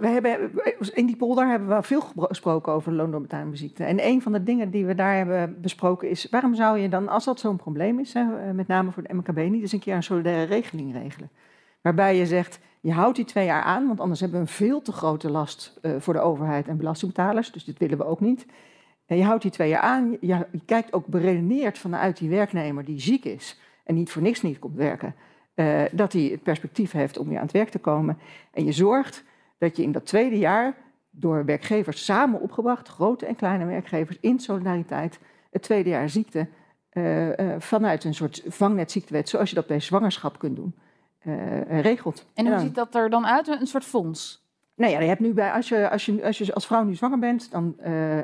we hebben, in die polder hebben we veel gesproken over loondoorbetaling bij ziekte. En een van de dingen die we daar hebben besproken is... waarom zou je dan, als dat zo'n probleem is, hè, eh, met name voor de MKB... niet eens een keer een solidaire regeling regelen? Waarbij je zegt, je houdt die twee jaar aan... want anders hebben we een veel te grote last eh, voor de overheid en belastingbetalers. Dus dit willen we ook niet. En je houdt die twee jaar aan. Je, je kijkt ook beredeneerd vanuit die werknemer die ziek is... en niet voor niks niet komt werken... eh, dat hij het perspectief heeft om weer aan het werk te komen. En je zorgt dat je in dat tweede jaar door werkgevers samen opgebracht, grote en kleine werkgevers, in solidariteit, het tweede jaar ziekte eh, eh, vanuit een soort vangnetziektewet, zoals je dat bij zwangerschap kunt doen, eh, regelt. En hoe ziet dat er dan uit? Een soort fonds? nou ja, je hebt nu bij, als, je, als, je, als je als vrouw nu zwanger bent, dan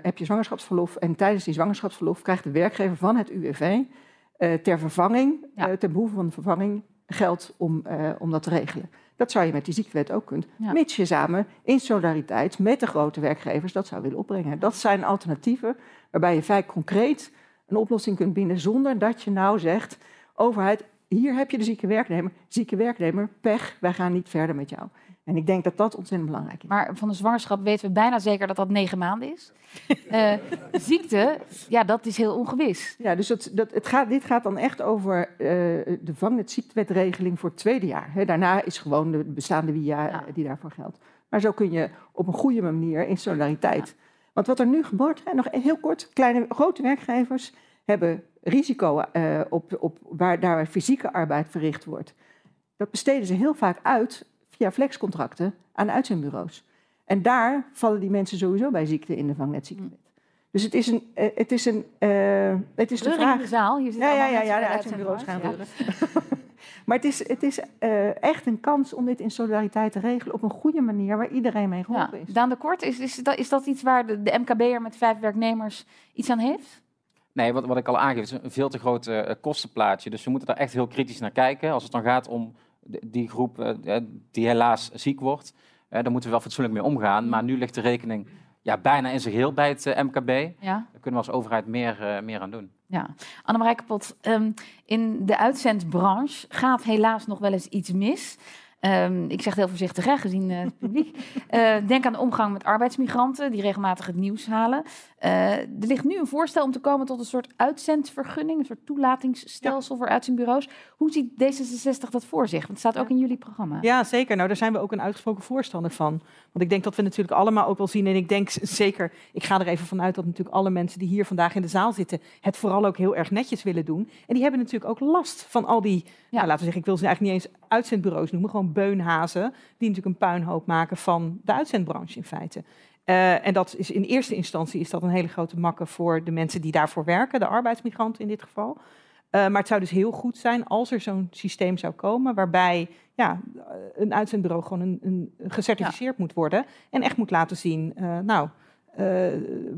heb je zwangerschapsverlof. En tijdens die zwangerschapsverlof krijgt de werkgever van het UWV ter vervanging, Ja. ten behoeve van de vervanging, geld om, om dat te regelen. Dat zou je met die ziektewet ook kunnen. Ja. Mits je samen in solidariteit met de grote werkgevers dat zou willen opbrengen. Dat zijn alternatieven waarbij je vrij concreet een oplossing kunt bieden zonder dat je nou zegt, overheid, hier heb je de zieke werknemer, zieke werknemer, pech, wij gaan niet verder met jou. En ik denk dat dat ontzettend belangrijk is. Maar van de zwangerschap weten we bijna zeker dat dat negen maanden is. Eh, ziekte, ja, dat is heel ongewis. Ja, dus het, dat, het gaat, dit gaat dan echt over eh, de vangnetziektewettregeling voor het tweede jaar. Daarna is gewoon de bestaande WIA Ja. die daarvoor geldt. Maar zo kun je op een goede manier in solidariteit. Want wat er nu gebeurt, hè, nog heel kort, kleine, grote werkgevers hebben risico eh, op, op waar daar fysieke arbeid verricht wordt. Dat besteden ze heel vaak uit via flexcontracten aan uitzendbureaus. En daar vallen die mensen sowieso bij ziekte in de vangnetziekte. Dus het is een, eh, het is een, eh, het is de in vraag. de zaal. Hier Ja, ja, allemaal ja, ja, de uitzendbureaus gaan reuren. maar het is, het is eh, echt een kans om dit in solidariteit te regelen op een goede manier waar iedereen mee Ja. geholpen is. Daan de Kort, is, is, dat, is dat iets waar de, de MKB'er met vijf werknemers iets aan heeft? Nee, wat, wat ik al aangeef, is een veel te groot kostenplaatje. Dus we moeten daar echt heel kritisch naar kijken. Als het dan gaat om die groep eh, die helaas ziek wordt, daar moeten we wel fatsoenlijk mee omgaan. Maar nu ligt de rekening ja, bijna in zijn geheel bij het eh, MKB. Ja. Daar kunnen we als overheid meer, eh, meer aan doen. Ja, Annemarie Kapot, ehm, in de uitzendbranche gaat helaas nog wel eens iets mis. Ehm, ik zeg het heel voorzichtig, hè, gezien het publiek. Denk aan de omgang met arbeidsmigranten die regelmatig het nieuws halen. Eh, er ligt nu een voorstel om te komen tot een soort uitzendvergunning, een soort toelatingsstelsel voor uitzendbureaus. Hoe ziet D66 dat voor zich? Want het staat ook in jullie programma. Ja, zeker. Nou, daar zijn we ook een uitgesproken voorstander van. Want ik denk dat we natuurlijk allemaal ook wel zien. En ik denk zeker, ik ga er even vanuit dat natuurlijk alle mensen die hier vandaag in de zaal zitten, het vooral ook heel erg netjes willen doen. En die hebben natuurlijk ook last van al die, ja. laten we zeggen, ik wil ze eigenlijk niet eens uitzendbureaus noemen, gewoon beunhazen, die natuurlijk een puinhoop maken van de uitzendbranche in feite. Eh, en dat is in eerste instantie is dat een hele grote makke voor de mensen die daarvoor werken, de arbeidsmigranten in dit geval. Eh, maar het zou dus heel goed zijn als er zo'n systeem zou komen waarbij ja, een uitzendbureau gewoon een, een gecertificeerd moet worden en echt moet laten zien, eh, nou, eh,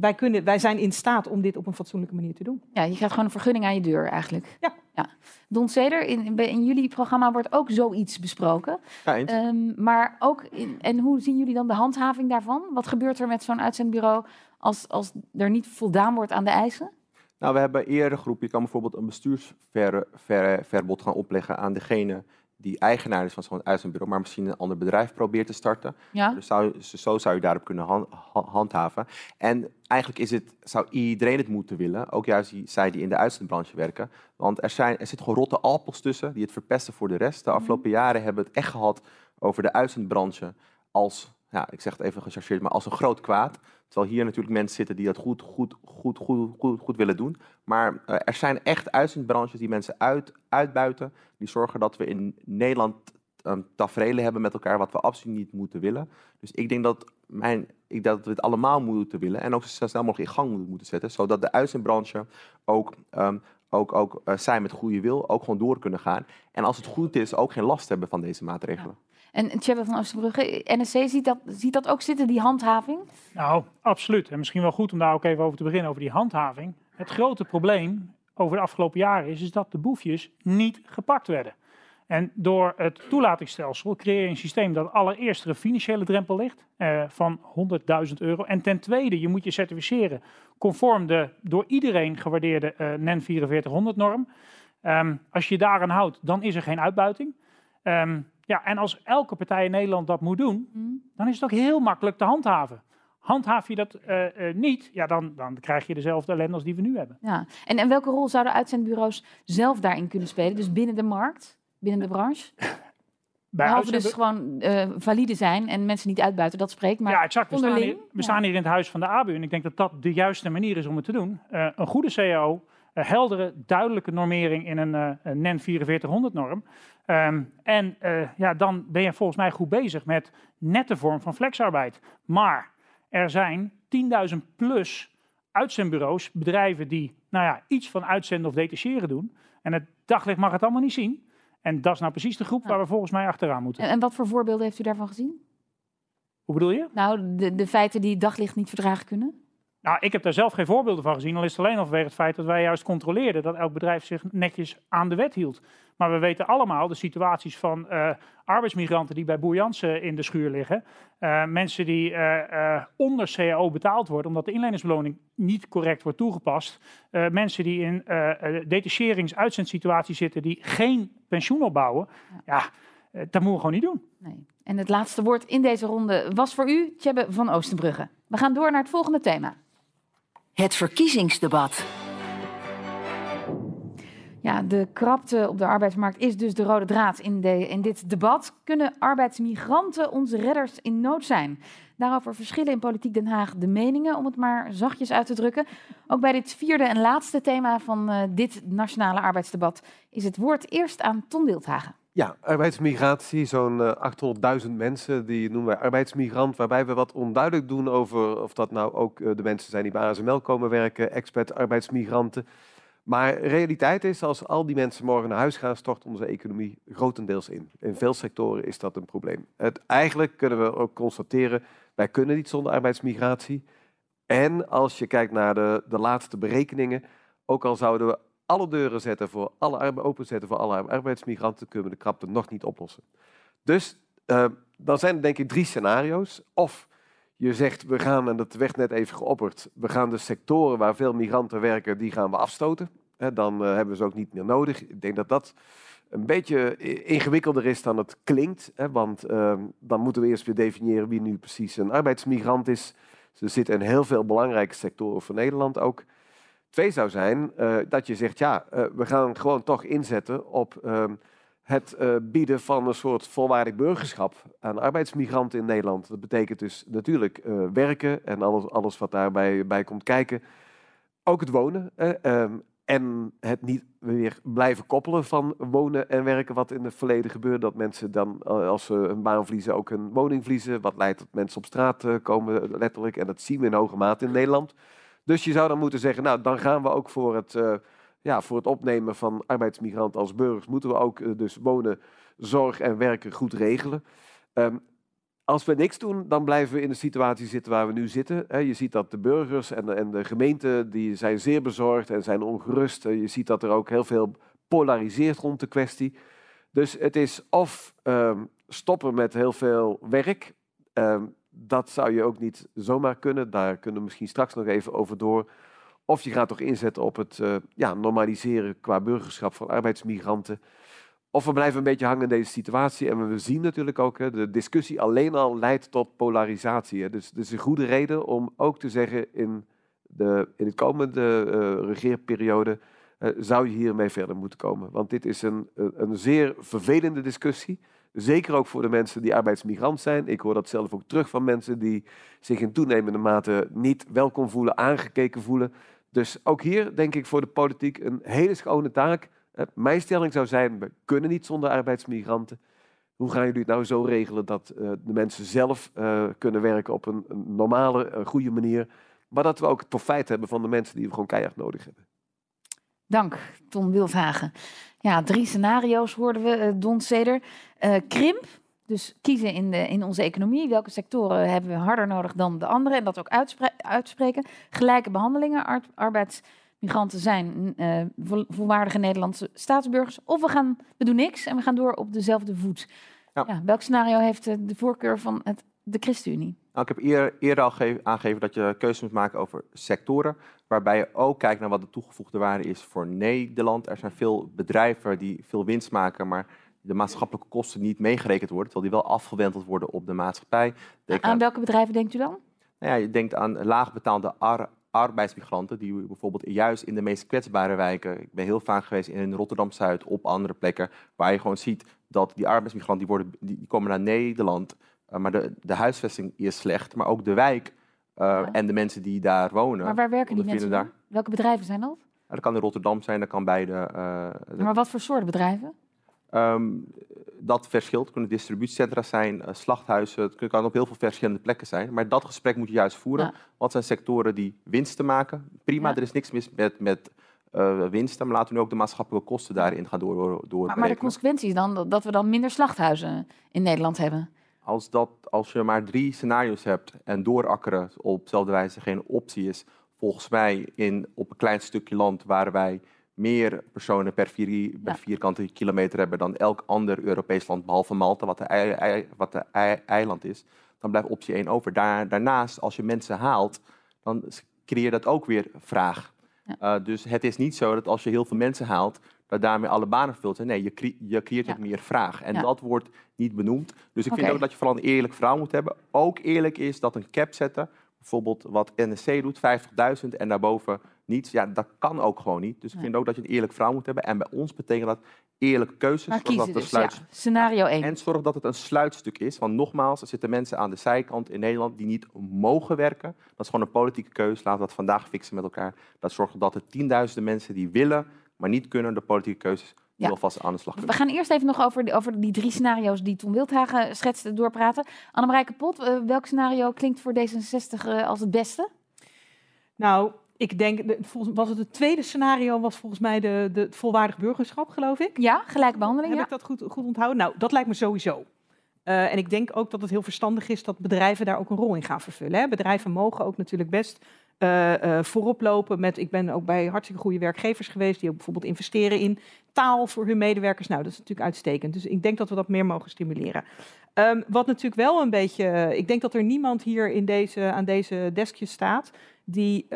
wij, kunnen, wij zijn in staat om dit op een fatsoenlijke manier te doen. Ja, je krijgt gewoon een vergunning aan je deur eigenlijk. Ja. ja. Don Ceder, in, in jullie programma wordt ook zoiets besproken. Ja, eens. Ehm, maar ook, in, en hoe zien jullie dan de handhaving daarvan? Wat gebeurt er met zo'n uitzendbureau als, als er niet voldaan wordt aan de eisen? Nou, we hebben eerder geroepen, je kan bijvoorbeeld een bestuursverbod gaan opleggen aan degene die eigenaar is van zo'n uitzendbureau, maar misschien een ander bedrijf probeert te starten. Ja. Dus zou, zo zou je daarop kunnen han- ha- handhaven. En eigenlijk is het, zou iedereen het moeten willen, ook juist die, zij die in de uitzendbranche werken. Want er, zijn, er zitten gewoon rotte appels tussen die het verpesten voor de rest. De afgelopen jaren hebben we het echt gehad over de uitzendbranche als, ja, ik zeg het even gechargeerd, maar als een groot kwaad. Terwijl hier natuurlijk mensen zitten die dat goed, goed, goed, goed, goed, willen doen. Maar eh, er zijn echt uitzendbranches die mensen uit, uitbuiten. Die zorgen dat we in Nederland um, tafereelen hebben met elkaar wat we absoluut niet moeten willen. Dus ik denk dat, mijn, ik dat we het allemaal moeten willen. En ook zo snel mogelijk in gang moeten- zetten. Zodat de uitzendbranche ook, ehm, ook, ook eh, zij met goede wil ook gewoon door kunnen gaan. En als het goed is, ook geen last hebben van deze maatregelen. En Tjebbe van Oosterbrugge, NSC ziet dat, ziet dat ook zitten, die handhaving? Nou, absoluut. En misschien wel goed om daar ook even over te beginnen, over die handhaving. Het grote probleem over de afgelopen jaren is, is dat de boefjes niet gepakt werden. En door het toelatingsstelsel creëer je een systeem dat allereerst er een financiële drempel ligt eh, van 100.000 euro. En ten tweede, je moet je certificeren conform de door iedereen gewaardeerde eh, NEN 4400-norm. Ehm, als je je daaraan houdt, dan is er geen uitbuiting. Ehm, ja, en als elke partij in Nederland dat moet doen, dan is het ook heel makkelijk te handhaven. Handhaaf je dat eh, eh, niet, ja, dan, dan krijg je dezelfde ellende als die we nu hebben. Ja. En, en welke rol zouden uitzendbureaus zelf daarin kunnen spelen? Dus binnen de markt, binnen de branche? Bij Behalve dus gewoon eh, valide zijn en mensen niet uitbuiten, dat spreekt. Maar ja, exact. We staan, hier, we staan hier in het huis van de ABU en ik denk dat dat de juiste manier is om het te doen. Een goede CAO, een heldere, duidelijke normering in een, eh, een NEN 4400-norm. Ehm, en eh, ja, dan ben je volgens mij goed bezig met nette vorm van flexarbeid. Maar er zijn 10.000 plus uitzendbureaus, bedrijven die nou ja, iets van uitzenden of detacheren doen. En het daglicht mag het allemaal niet zien. En dat is nou precies de groep waar we volgens mij achteraan moeten. En, en wat voor voorbeelden heeft u daarvan gezien? Hoe bedoel je? Nou, de, de feiten die het daglicht niet verdragen kunnen? Nou, ik heb daar zelf geen voorbeelden van gezien. Al is het alleen al vanwege het feit dat wij juist controleerden dat elk bedrijf zich netjes aan de wet hield. Maar we weten allemaal de situaties van eh, arbeidsmigranten die bij Boer Jansen in de schuur liggen. Eh, mensen die eh, onder CAO betaald worden omdat de inleningsbeloning niet correct wordt toegepast. Mensen die in detacherings-uitzendsituaties zitten die geen pensioen opbouwen. Ja, dat moeten we gewoon niet doen. Nee. En het laatste woord in deze ronde was voor u, Tjebbe van Oostenbrugge. We gaan door naar het volgende thema. Het verkiezingsdebat. Ja, de krapte op de arbeidsmarkt is dus de rode draad in, de, in dit debat. Kunnen arbeidsmigranten onze redders in nood zijn? Daarover verschillen in Politiek Den Haag de meningen, om het maar zachtjes uit te drukken. Ook bij dit vierde en laatste thema van eh, dit nationale arbeidsdebat is het woord eerst aan Ton Wildhagen. Ja, arbeidsmigratie, zo'n eh, 800.000 mensen, die noemen wij arbeidsmigrant, waarbij we wat onduidelijk doen over of dat nou ook eh, de mensen zijn die bij ASML komen werken, expert arbeidsmigranten. Maar realiteit is, als al die mensen morgen naar huis gaan, stort onze economie grotendeels in. In veel sectoren is dat een probleem. Het, eigenlijk kunnen we ook constateren, wij kunnen niet zonder arbeidsmigratie. En als je kijkt naar de, de laatste berekeningen, ook al zouden we alle deuren zetten voor alle, openzetten voor alle arbeidsmigranten, kunnen we de krapte nog niet oplossen. Dus eh, dan zijn er denk ik drie scenario's. Of je zegt, we gaan, en dat werd net even geopperd, we gaan de sectoren waar veel migranten werken, die gaan we afstoten. Dan eh, hebben we ze ook niet meer nodig. Ik denk dat dat een beetje i- ingewikkelder is dan het klinkt. Hè, want eh, dan moeten we eerst weer definiëren wie nu precies een arbeidsmigrant is. Ze zitten in heel veel belangrijke sectoren voor Nederland ook. Twee zou zijn eh, dat je zegt, ja, eh, we gaan gewoon toch inzetten op ehm, het eh, bieden van een soort volwaardig burgerschap aan arbeidsmigranten in Nederland. Dat betekent dus natuurlijk werken en alles, alles wat daarbij bij komt kijken. Ook het wonen. eh, ehm, en het niet weer blijven koppelen van wonen en werken, wat in het verleden gebeurde. Dat mensen dan, als ze een baan verliezen, ook een woning verliezen. Wat leidt tot mensen op straat komen, letterlijk. En dat zien we in hoge mate in Nederland. Dus je zou dan moeten zeggen, nou, dan gaan we ook voor het, eh, ja, voor het opnemen van arbeidsmigranten als burgers, moeten we ook eh, dus wonen, zorg en werken goed regelen. Ehm, als we niks doen, dan blijven we in de situatie zitten waar we nu zitten. Je ziet dat de burgers en de, en de gemeenten die zijn zeer bezorgd en zijn ongerust. Eh, Je ziet dat er ook heel veel polariseert rond de kwestie. Dus het is of ehm, stoppen met heel veel werk. Ehm, dat zou je ook niet zomaar kunnen. Daar kunnen we misschien straks nog even over door. Of je gaat toch inzetten op het eh, ja, normaliseren qua burgerschap van arbeidsmigranten. Of we blijven een beetje hangen in deze situatie. En we zien natuurlijk ook, hè, de discussie alleen al leidt tot polarisatie. Hè. Dus het is een goede reden om ook te zeggen in de, in de komende eh, regeerperiode zou je hiermee verder moeten komen. Want dit is een, een, een zeer vervelende discussie. Zeker ook voor de mensen die arbeidsmigrant zijn. Ik hoor dat zelf ook terug van mensen die zich in toenemende mate niet welkom voelen, aangekeken voelen. Dus ook hier denk ik voor de politiek een hele schone taak. Eh, Mijn stelling zou zijn, we kunnen niet zonder arbeidsmigranten. Hoe gaan jullie het nou zo regelen dat eh, de mensen zelf eh, kunnen werken op een, normale, goede manier. Maar dat we ook het profijt hebben van de mensen die we gewoon keihard nodig hebben. Dank, Ton Wildhagen. Ja, drie scenario's hoorden we, eh, Don Seder. Eh, krimp, dus kiezen in, de, in onze economie. Welke sectoren hebben we harder nodig dan de andere? En dat ook uitspre- uitspreken. Gelijke behandelingen. Ar- arbeidsmigranten zijn vol- volwaardige Nederlandse staatsburgers. Of we, gaan, we doen niks en we gaan door op dezelfde voet. Ja. Ja, welk scenario heeft de voorkeur van het, de ChristenUnie? Nou, ik heb eer- eerder al ge- aangegeven dat je keuze moet maken over sectoren, waarbij je ook kijkt naar wat de toegevoegde waarde is voor Nederland. Er zijn veel bedrijven die veel winst maken, maar de maatschappelijke kosten niet meegerekend worden, terwijl die wel afgewenteld worden op de maatschappij. Denk Aan aan, welke bedrijven denkt u dan? nou ja, je denkt aan laagbetaalde ar- arbeidsmigranten, die bijvoorbeeld juist in de meest kwetsbare wijken, ik ben heel vaak geweest in Rotterdam-Zuid, op andere plekken, waar je gewoon ziet dat die arbeidsmigranten, die, worden, die, komen naar Nederland, maar de, de huisvesting is slecht, maar ook de wijk eh, Ja. en de mensen die daar wonen. Maar waar werken die mensen dan? Welke bedrijven zijn dat? Dat kan in Rotterdam zijn, dat kan bij de... eh, de- Maar wat voor soorten bedrijven? Ehm, dat verschilt. Het kunnen distributiecentra zijn, eh, slachthuizen. Het kan op heel veel verschillende plekken zijn. Maar dat gesprek moet je juist voeren. Ja. Wat zijn sectoren die winsten maken? Prima, Ja. er is niks mis met, met eh, winsten. Maar laten we nu ook de maatschappelijke kosten daarin gaan door, door Maar, maar de consequentie is dan dat we dan minder slachthuizen in Nederland hebben. Als, dat, als je maar drie scenario's hebt en doorakkeren op dezelfde wijze geen optie is, volgens mij in, op een klein stukje land waar wij meer personen per, vier, per Ja. vierkante kilometer hebben dan elk ander Europees land, behalve Malta, wat de, ei, wat de ei- eiland is, dan blijft optie 1 over. Daar, daarnaast, als je mensen haalt, dan creëer je dat ook weer vraag. Ja. Eh, dus het is niet zo dat als je heel veel mensen haalt, dat daarmee alle banen vult. Nee, je, je creëert Ja. meer vraag. En Ja. dat wordt niet benoemd. Dus ik vind ook dat je vooral een eerlijk verhaal moet hebben. Ook eerlijk is dat een cap zetten, bijvoorbeeld wat NSC doet, 50.000 en daarboven niets. Ja, dat kan ook gewoon niet. Dus ik Nee. vind ook dat je een eerlijk verhaal moet hebben. En bij ons betekent dat eerlijke keuzes. Maar dat dus, ja. Scenario 1. en zorg dat het een sluitstuk is. Want nogmaals, er zitten mensen aan de zijkant in Nederland die niet mogen werken. Dat is gewoon een politieke keuze. Laten we dat vandaag fixen met elkaar. Dat zorgt dat er tienduizenden mensen die willen, maar niet kunnen, de politieke keuzes Ja. nu alvast aan de slag We gaan eerst even nog over, die- over die drie scenario's die Tom Wildhagen schetste doorpraten. Annemarie Pot, eh, welk scenario klinkt voor D66 eh, als het beste? Nou, ik denk, volgens, was het het tweede scenario, was volgens mij de, de, het volwaardig burgerschap, geloof ik. Ja, gelijke behandeling. Heb Ja. ik dat goed, goed onthouden? Nou, dat lijkt me sowieso. Eh, en ik denk ook dat het heel verstandig is dat bedrijven daar ook een rol in gaan vervullen. Hè. Bedrijven mogen ook natuurlijk best eh, eh, voorop lopen met... Ik ben ook bij hartstikke goede werkgevers geweest... die ook bijvoorbeeld investeren in taal voor hun medewerkers. Nou, dat is natuurlijk uitstekend. Dus ik denk dat we dat meer mogen stimuleren. Ehm, wat natuurlijk wel een beetje... eh, Ik denk dat er niemand hier in deze, aan deze deskje staat... die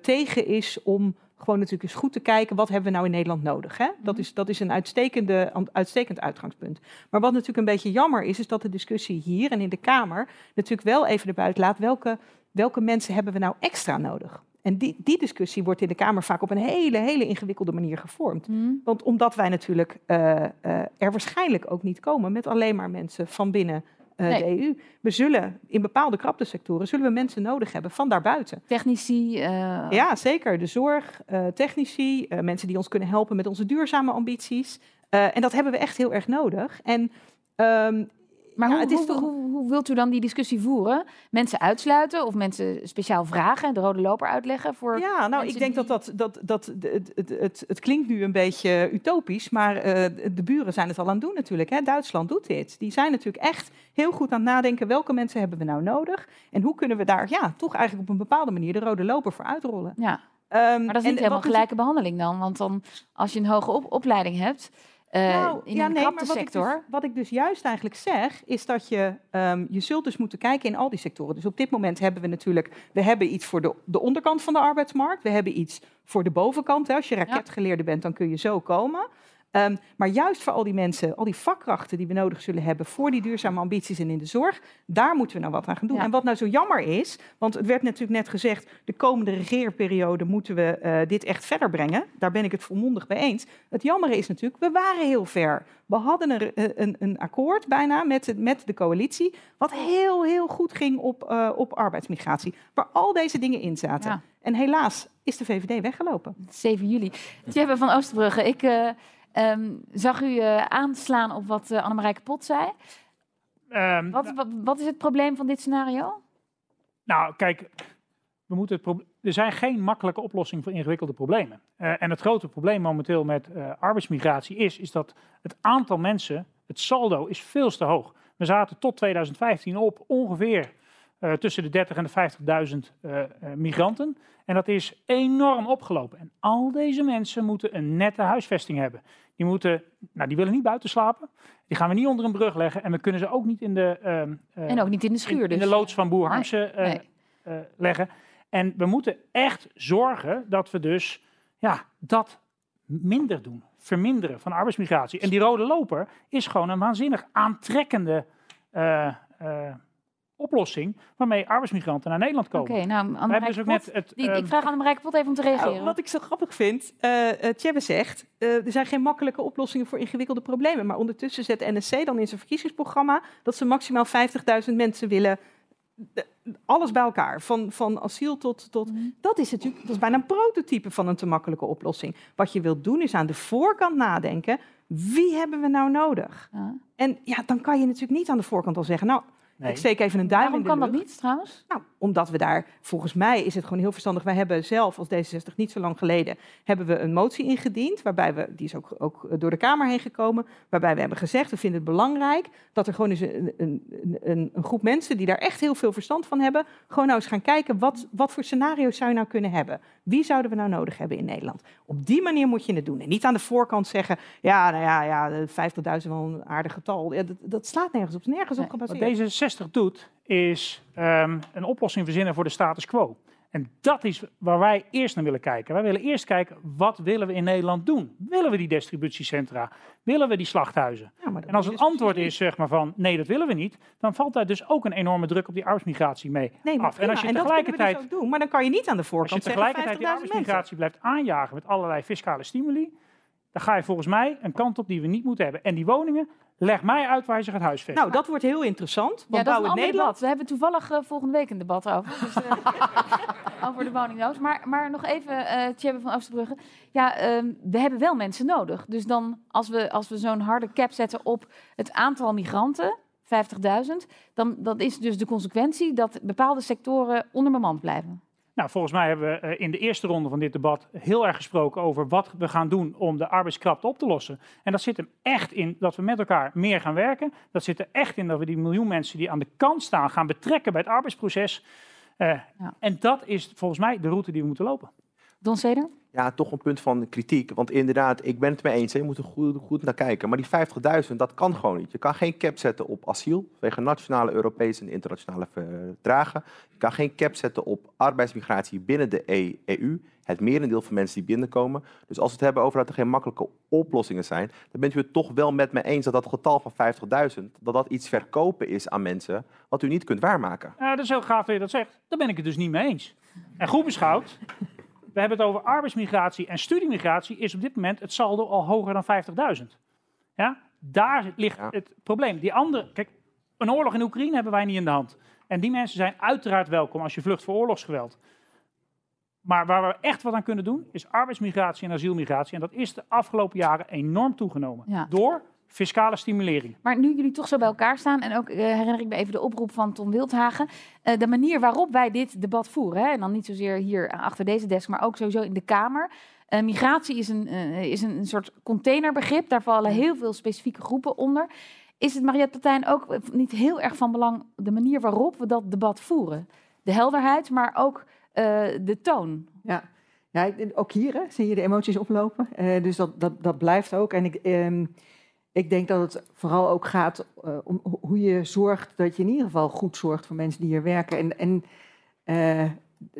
tegen is om gewoon natuurlijk eens goed te kijken... wat hebben we nou in Nederland nodig? Hè? Dat, is, dat is een uitstekende, uitstekend uitgangspunt. Maar wat natuurlijk een beetje jammer is... is dat de discussie hier en in de Kamer... natuurlijk wel even erbuiten laat... welke, welke mensen hebben we nou extra nodig? En die, die discussie wordt in de Kamer vaak op een hele, hele ingewikkelde manier gevormd. Hm. Want omdat wij natuurlijk eh, eh, er waarschijnlijk ook niet komen met alleen maar mensen van binnen eh, Nee. de EU. We zullen in bepaalde kraptesectoren zullen we mensen nodig hebben van daarbuiten. Technici. Ja, zeker. De zorg, technici, mensen die ons kunnen helpen met onze duurzame ambities. En dat hebben we echt heel erg nodig. En ehm, Maar Ja, hoe, het is hoe, hoe, hoe wilt u dan die discussie voeren? Mensen uitsluiten of mensen speciaal vragen, de rode loper uitleggen voor Ja, nou, ik denk die- dat dat, dat, het, het, het, het klinkt nu een beetje utopisch, maar eh, de buren zijn het al aan het doen natuurlijk. Hè. Duitsland doet dit. Die zijn natuurlijk echt heel goed aan het nadenken, welke mensen hebben we nou nodig? En hoe kunnen we daar ja, toch eigenlijk op een bepaalde manier de rode loper voor uitrollen? Ja, Ehm, maar dat is niet helemaal gelijke behandeling dan. Want dan, als je een hoge op- opleiding hebt Nou, in ja, een nee, maar wat ik, dus, sector... wat ik dus juist eigenlijk zeg, is dat je, ehm, je zult dus moeten kijken in al die sectoren. Dus op dit moment hebben we natuurlijk, we hebben iets voor de, de onderkant van de arbeidsmarkt. We hebben iets voor de bovenkant. Hè. Als je raketgeleerde bent, dan kun je zo komen. Ehm, maar juist voor al die mensen, al die vakkrachten die we nodig zullen hebben voor die duurzame ambities en in de zorg, daar moeten we nou wat aan gaan doen. Ja. En wat nou zo jammer is, want het werd natuurlijk net gezegd, de komende regeerperiode moeten we eh, dit echt verder brengen. Daar ben ik het volmondig mee eens. Het jammere is natuurlijk, we waren heel ver. We hadden een, eh, een, een akkoord bijna met, de- met de coalitie, wat heel, heel goed ging op, eh, op arbeidsmigratie, waar al deze dingen in zaten. Ja. En helaas is de VVD weggelopen. 7 juli. Tjebbe van Oosterbrugge, ik ehm, zag u eh, aanslaan op wat uh, Annemarie Pot zei. Ehm, Wat, wat, wat is het probleem van dit scenario? Nou, kijk, we moeten het er zijn geen makkelijke oplossingen voor ingewikkelde problemen. Eh, en het grote probleem momenteel met eh, arbeidsmigratie is, is dat het aantal mensen, het saldo, is veel te hoog. We zaten tot 2015 op ongeveer eh, tussen de 30 en de 50.000 eh, eh, migranten. En dat is enorm opgelopen. En al deze mensen moeten een nette huisvesting hebben. Die, moeten, nou, die willen niet buiten slapen. Die gaan we niet onder een brug leggen. En we kunnen ze ook niet in de, ehm, eh, En ook niet in de schuur in, in dus. de loods van Boer Harmsen eh, nee. eh, leggen. En we moeten echt zorgen dat we dus ja, dat minder doen. Verminderen van arbeidsmigratie. En die rode loper is gewoon een waanzinnig aantrekkende oplossing waarmee arbeidsmigranten naar Nederland Oké, komen. nou, We hebben Annemarie dus ook net het, die, ehm, ik vraag Annemarie Pot even om te reageren. Nou, wat ik zo grappig vind, eh eh, Tjebbe zegt, eh, er zijn geen makkelijke oplossingen voor ingewikkelde problemen. Maar ondertussen zet NSC dan in zijn verkiezingsprogramma dat ze maximaal 50.000 mensen willen. De- alles bij elkaar, van, van asiel tot... tot Mhm. Dat is natuurlijk dat is bijna een prototype van een te makkelijke oplossing. Wat je wilt doen is aan de voorkant nadenken, wie hebben we nou nodig? Ja. En ja, dan kan je natuurlijk niet aan de voorkant al zeggen, nou, Nee. ik steek even een duim Waarom in de kan dat niet trouwens? Nou, Omdat we daar, volgens mij is het gewoon heel verstandig. Wij hebben zelf als D66 niet zo lang geleden hebben we een motie ingediend. Waarbij we, die is ook, ook door de Kamer heen gekomen. Waarbij we hebben gezegd, we vinden het belangrijk dat er gewoon eens een, een, een, een groep mensen die daar echt heel veel verstand van hebben. Gewoon nou eens gaan kijken, wat, wat voor scenario's zou je nou kunnen hebben? Wie zouden we nou nodig hebben in Nederland? Op die manier moet je het doen. En niet aan de voorkant zeggen, ja, nou ja, ja 50.000 wel een aardig getal. Ja, dat, dat slaat nergens op, nergens op gebaseerd. Wat D66 doet, is um, een oplossing verzinnen voor de status quo. En dat is waar wij eerst naar willen kijken. Wij willen eerst kijken, wat willen we in Nederland doen? Willen we die distributiecentra? Willen we die slachthuizen? Ja, en als het antwoord is zeg maar van, nee, dat willen we niet, dan valt daar dus ook een enorme druk op die arbeidsmigratie mee nee, af. en als je en tegelijkertijd dus doen, maar dan kan je niet aan de voorkant Als je tegelijkertijd die arbeidsmigratie blijft aanjagen met allerlei fiscale stimuli, dan ga je volgens mij een kant op die we niet moeten hebben. En die woningen, leg mij uit waar je zich het huis Nou, dat wordt heel interessant. Want ja, dat is een Nederland... debat. We hebben toevallig uh, volgende week een debat over. Dus, uh, over de woningnood. Maar, maar nog even, uh, Tjebbe van Oosterbrugge. Ja, uh, we hebben wel mensen nodig. Dus dan, als we, als we zo'n harde cap zetten op het aantal migranten, 50.000, dan dat is dus de consequentie dat bepaalde sectoren onderbemand blijven. Nou, volgens mij hebben we eh, in de eerste ronde van dit debat heel erg gesproken over wat we gaan doen om de arbeidskrapte op te lossen. En dat zit hem echt in dat we met elkaar meer gaan werken. Dat zit er echt in dat we die miljoen mensen die aan de kant staan gaan betrekken bij het arbeidsproces. Uh, ja. En dat is volgens mij de route die we moeten lopen. Don Seder? Ja, toch een punt van kritiek. Want inderdaad, ik ben het mee eens. Je moet er goed, goed naar kijken. Maar die 50.000, dat kan gewoon niet. Je kan geen cap zetten op asiel. Vanwege nationale, Europese en internationale verdragen. Je kan geen cap zetten op arbeidsmigratie binnen de EU. Het merendeel van mensen die binnenkomen. Dus als we het hebben over dat er geen makkelijke oplossingen zijn. dan bent u het toch wel met me eens dat dat getal van 50.000. dat dat iets verkopen is aan mensen. wat u niet kunt waarmaken. Ja, dat is heel gaaf dat je dat zegt. Daar ben ik het dus niet mee eens. En goed beschouwd we hebben het over arbeidsmigratie en studiemigratie, is op dit moment het saldo al hoger dan 50.000. Ja? Daar ligt het probleem. Die andere, kijk, een oorlog in Oekraïne hebben wij niet in de hand. En die mensen zijn uiteraard welkom als je vlucht voor oorlogsgeweld. Maar waar we echt wat aan kunnen doen, is arbeidsmigratie en asielmigratie. En dat is de afgelopen jaren enorm toegenomen. Door fiscale stimulering. Maar nu jullie toch zo bij elkaar staan, en ook uh, herinner ik me even de oproep van Tom Wildhagen, uh, de manier waarop wij dit debat voeren, hè, en dan niet zozeer hier achter deze desk, maar ook sowieso in de Kamer. Uh, migratie is, een, is een, soort containerbegrip, daar vallen heel veel specifieke groepen onder. Is het, Mariette Partijn, ook niet heel erg van belang de manier waarop we dat debat voeren? De helderheid, maar ook de toon. Ja, ja ook hier hè, zie je de emoties oplopen. dus dat, dat, dat blijft ook. En ik... Ehm, ik denk dat het vooral ook gaat uh, om hoe je zorgt dat je in ieder geval goed zorgt voor mensen die hier werken. En, en uh,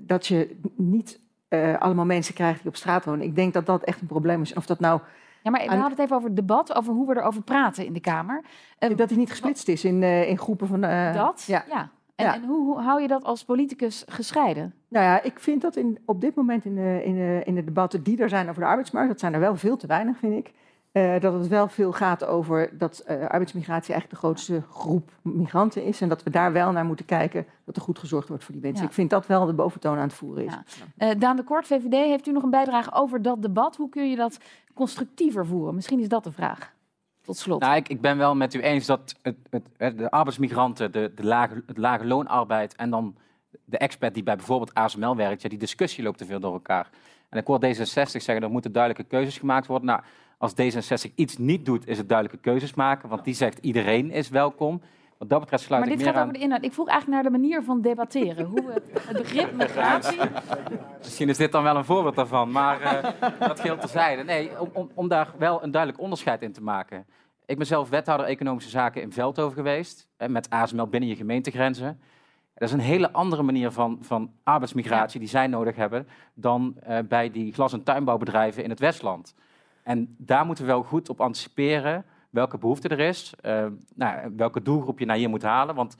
dat je niet uh, allemaal mensen krijgt die op straat wonen. Ik denk dat dat echt een probleem is. Of dat nou. Ja, maar we hadden het even over het debat, over hoe we erover praten in de Kamer. dat hij niet gesplitst is in, in groepen van. dat? Ja. ja. En, ja. en hoe, hoe, hou je dat als politicus gescheiden? Nou ja, ik vind dat in, op dit moment in de, in, de, in de debatten die er zijn over de arbeidsmarkt, dat zijn er wel veel te weinig, vind ik. Uh, dat het wel veel gaat over dat uh, arbeidsmigratie eigenlijk de grootste groep migranten is. En dat we daar wel naar moeten kijken dat er goed gezorgd wordt voor die mensen. Ja. Ik vind dat wel de boventoon aan het voeren is. Ja. Uh, Daan de Kort, VVD, heeft u nog een bijdrage over dat debat? Hoe kun je dat constructiever voeren? Misschien is dat de vraag. Tot slot. Nou, ik, ik ben wel met u eens dat het, het, de arbeidsmigranten, de, de lage, het lage loonarbeid en dan de expert die bij bijvoorbeeld ASML werkt, ja, die discussie loopt te veel door elkaar. En ik hoor D66 zeggen, er moeten duidelijke keuzes gemaakt worden. Nou, als D66 iets niet doet, is het duidelijke keuzes maken. Want die zegt iedereen is welkom. Wat dat betreft sluit maar ik dit gaat over de inhoud. Ik vroeg eigenlijk naar de manier van debatteren. Hoe het, het begrip migratie... Misschien is dit dan wel een voorbeeld daarvan. Maar uh, dat geldt terzijde. Nee, om, om, om, daar wel een duidelijk onderscheid in te maken. Ik ben zelf wethouder economische zaken in Veldhoven geweest. Met ASML binnen je gemeentegrenzen. Dat is een hele andere manier van, van arbeidsmigratie die zij nodig hebben... dan uh, bij die glas- en tuinbouwbedrijven in het Westland. En daar moeten we wel goed op anticiperen welke behoefte er is, uh, nou, welke doelgroep je naar hier moet halen, want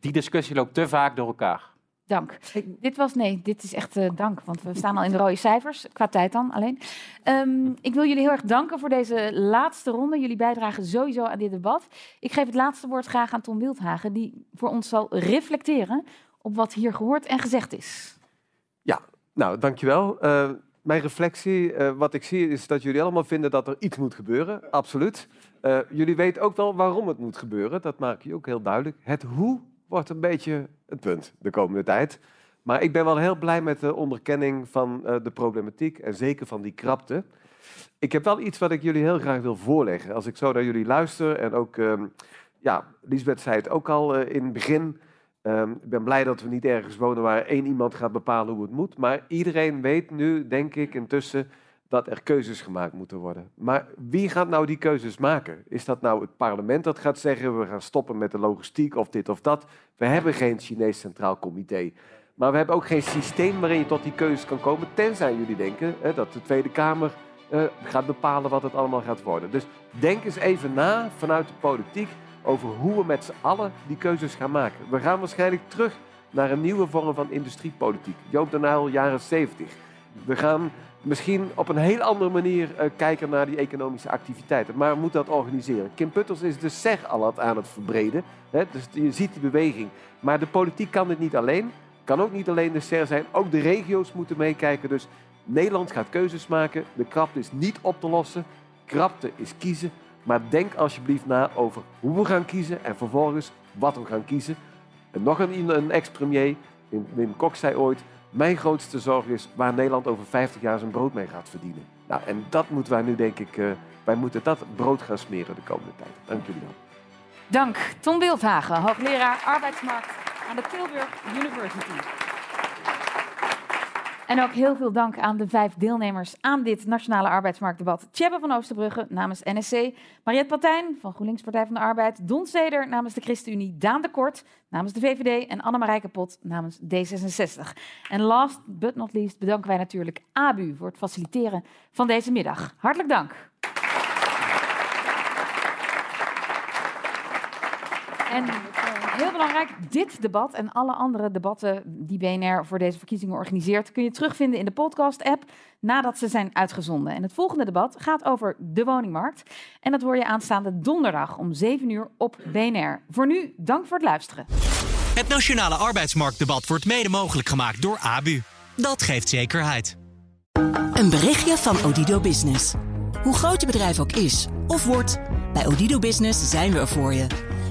die discussie loopt te vaak door elkaar. Dank. Dit was, nee, dit is echt uh, dank, want we staan al in de rode cijfers, qua tijd dan alleen. Um, ik wil jullie heel erg danken voor deze laatste ronde. Jullie bijdragen sowieso aan dit debat. Ik geef het laatste woord graag aan Tom Wildhagen, die voor ons zal reflecteren op wat hier gehoord en gezegd is. Ja, nou, dankjewel. Uh, mijn reflectie, uh, wat ik zie, is dat jullie allemaal vinden dat er iets moet gebeuren. Absoluut. Uh, jullie weten ook wel waarom het moet gebeuren. Dat maak je ook heel duidelijk. Het hoe wordt een beetje het punt de komende tijd. Maar ik ben wel heel blij met de onderkenning van eh, de problematiek en zeker van die krapte. Ik heb wel iets wat ik jullie heel graag wil voorleggen. Als ik zo naar jullie luister en ook, ehm, ja, Lisbeth zei het ook al eh, in het begin. Ehm, ik ben blij dat we niet ergens wonen waar één iemand gaat bepalen hoe het moet. Maar iedereen weet nu, denk ik, intussen dat er keuzes gemaakt moeten worden. Maar wie gaat nou die keuzes maken? Is dat nou het parlement dat gaat zeggen, we gaan stoppen met de logistiek of dit of dat? We hebben geen Chinees Centraal Comité. Maar we hebben ook geen systeem waarin je tot die keuzes kan komen, tenzij jullie denken hè, dat de Tweede Kamer uh, gaat bepalen wat het allemaal gaat worden. Dus denk eens even na vanuit de politiek over hoe we met z'n allen die keuzes gaan maken. We gaan waarschijnlijk terug naar een nieuwe vorm van industriepolitiek. Joop de Nijl, jaren 70. We gaan misschien op een heel andere manier uh, kijken naar die economische activiteiten. Maar we moeten dat organiseren. Kim Putters is de SEG al aan het verbreden. Dus je ziet die beweging. Maar de politiek kan dit niet alleen. Kan ook niet alleen de SER zijn. Ook de regio's moeten meekijken. Dus Nederland gaat keuzes maken. De krapte is niet op te lossen. Krapte is kiezen. Maar denk alsjeblieft na over hoe we gaan kiezen en vervolgens wat we gaan kiezen. En nog een, een ex-premier, Wim Kok zei ooit... Mijn grootste zorg is waar Nederland over 50 jaar zijn brood mee gaat verdienen. Nou, en dat moeten wij nu, denk ik, uh, wij moeten dat brood gaan smeren de komende tijd. Dank jullie wel. Dank, Tom Wildhagen, hoogleraar arbeidsmarkt aan de Tilburg University. En ook heel veel dank aan de vijf deelnemers aan dit Nationale Arbeidsmarktdebat. Tjebbe van Oosterbrugge namens NSC, Mariette Patijn van GroenLinks Partij van de Arbeid, Don Zeder namens de ChristenUnie, Daan de Kort namens de VVD en Annemarie Kapot namens D66. En last but not least bedanken wij natuurlijk ABU voor het faciliteren van deze middag. Hartelijk dank. Heel belangrijk, dit debat en alle andere debatten die BNR voor deze verkiezingen organiseert, kun je terugvinden in de podcast-app nadat ze zijn uitgezonden. En het volgende debat gaat over de woningmarkt. En dat hoor je aanstaande donderdag om 7 uur op BNR. Voor nu, dank voor het luisteren. Het Nationale Arbeidsmarktdebat wordt mede mogelijk gemaakt door ABU. Dat geeft zekerheid. Een berichtje van Odido Business. Hoe groot je bedrijf ook is of wordt, bij Odido Business zijn we er voor je.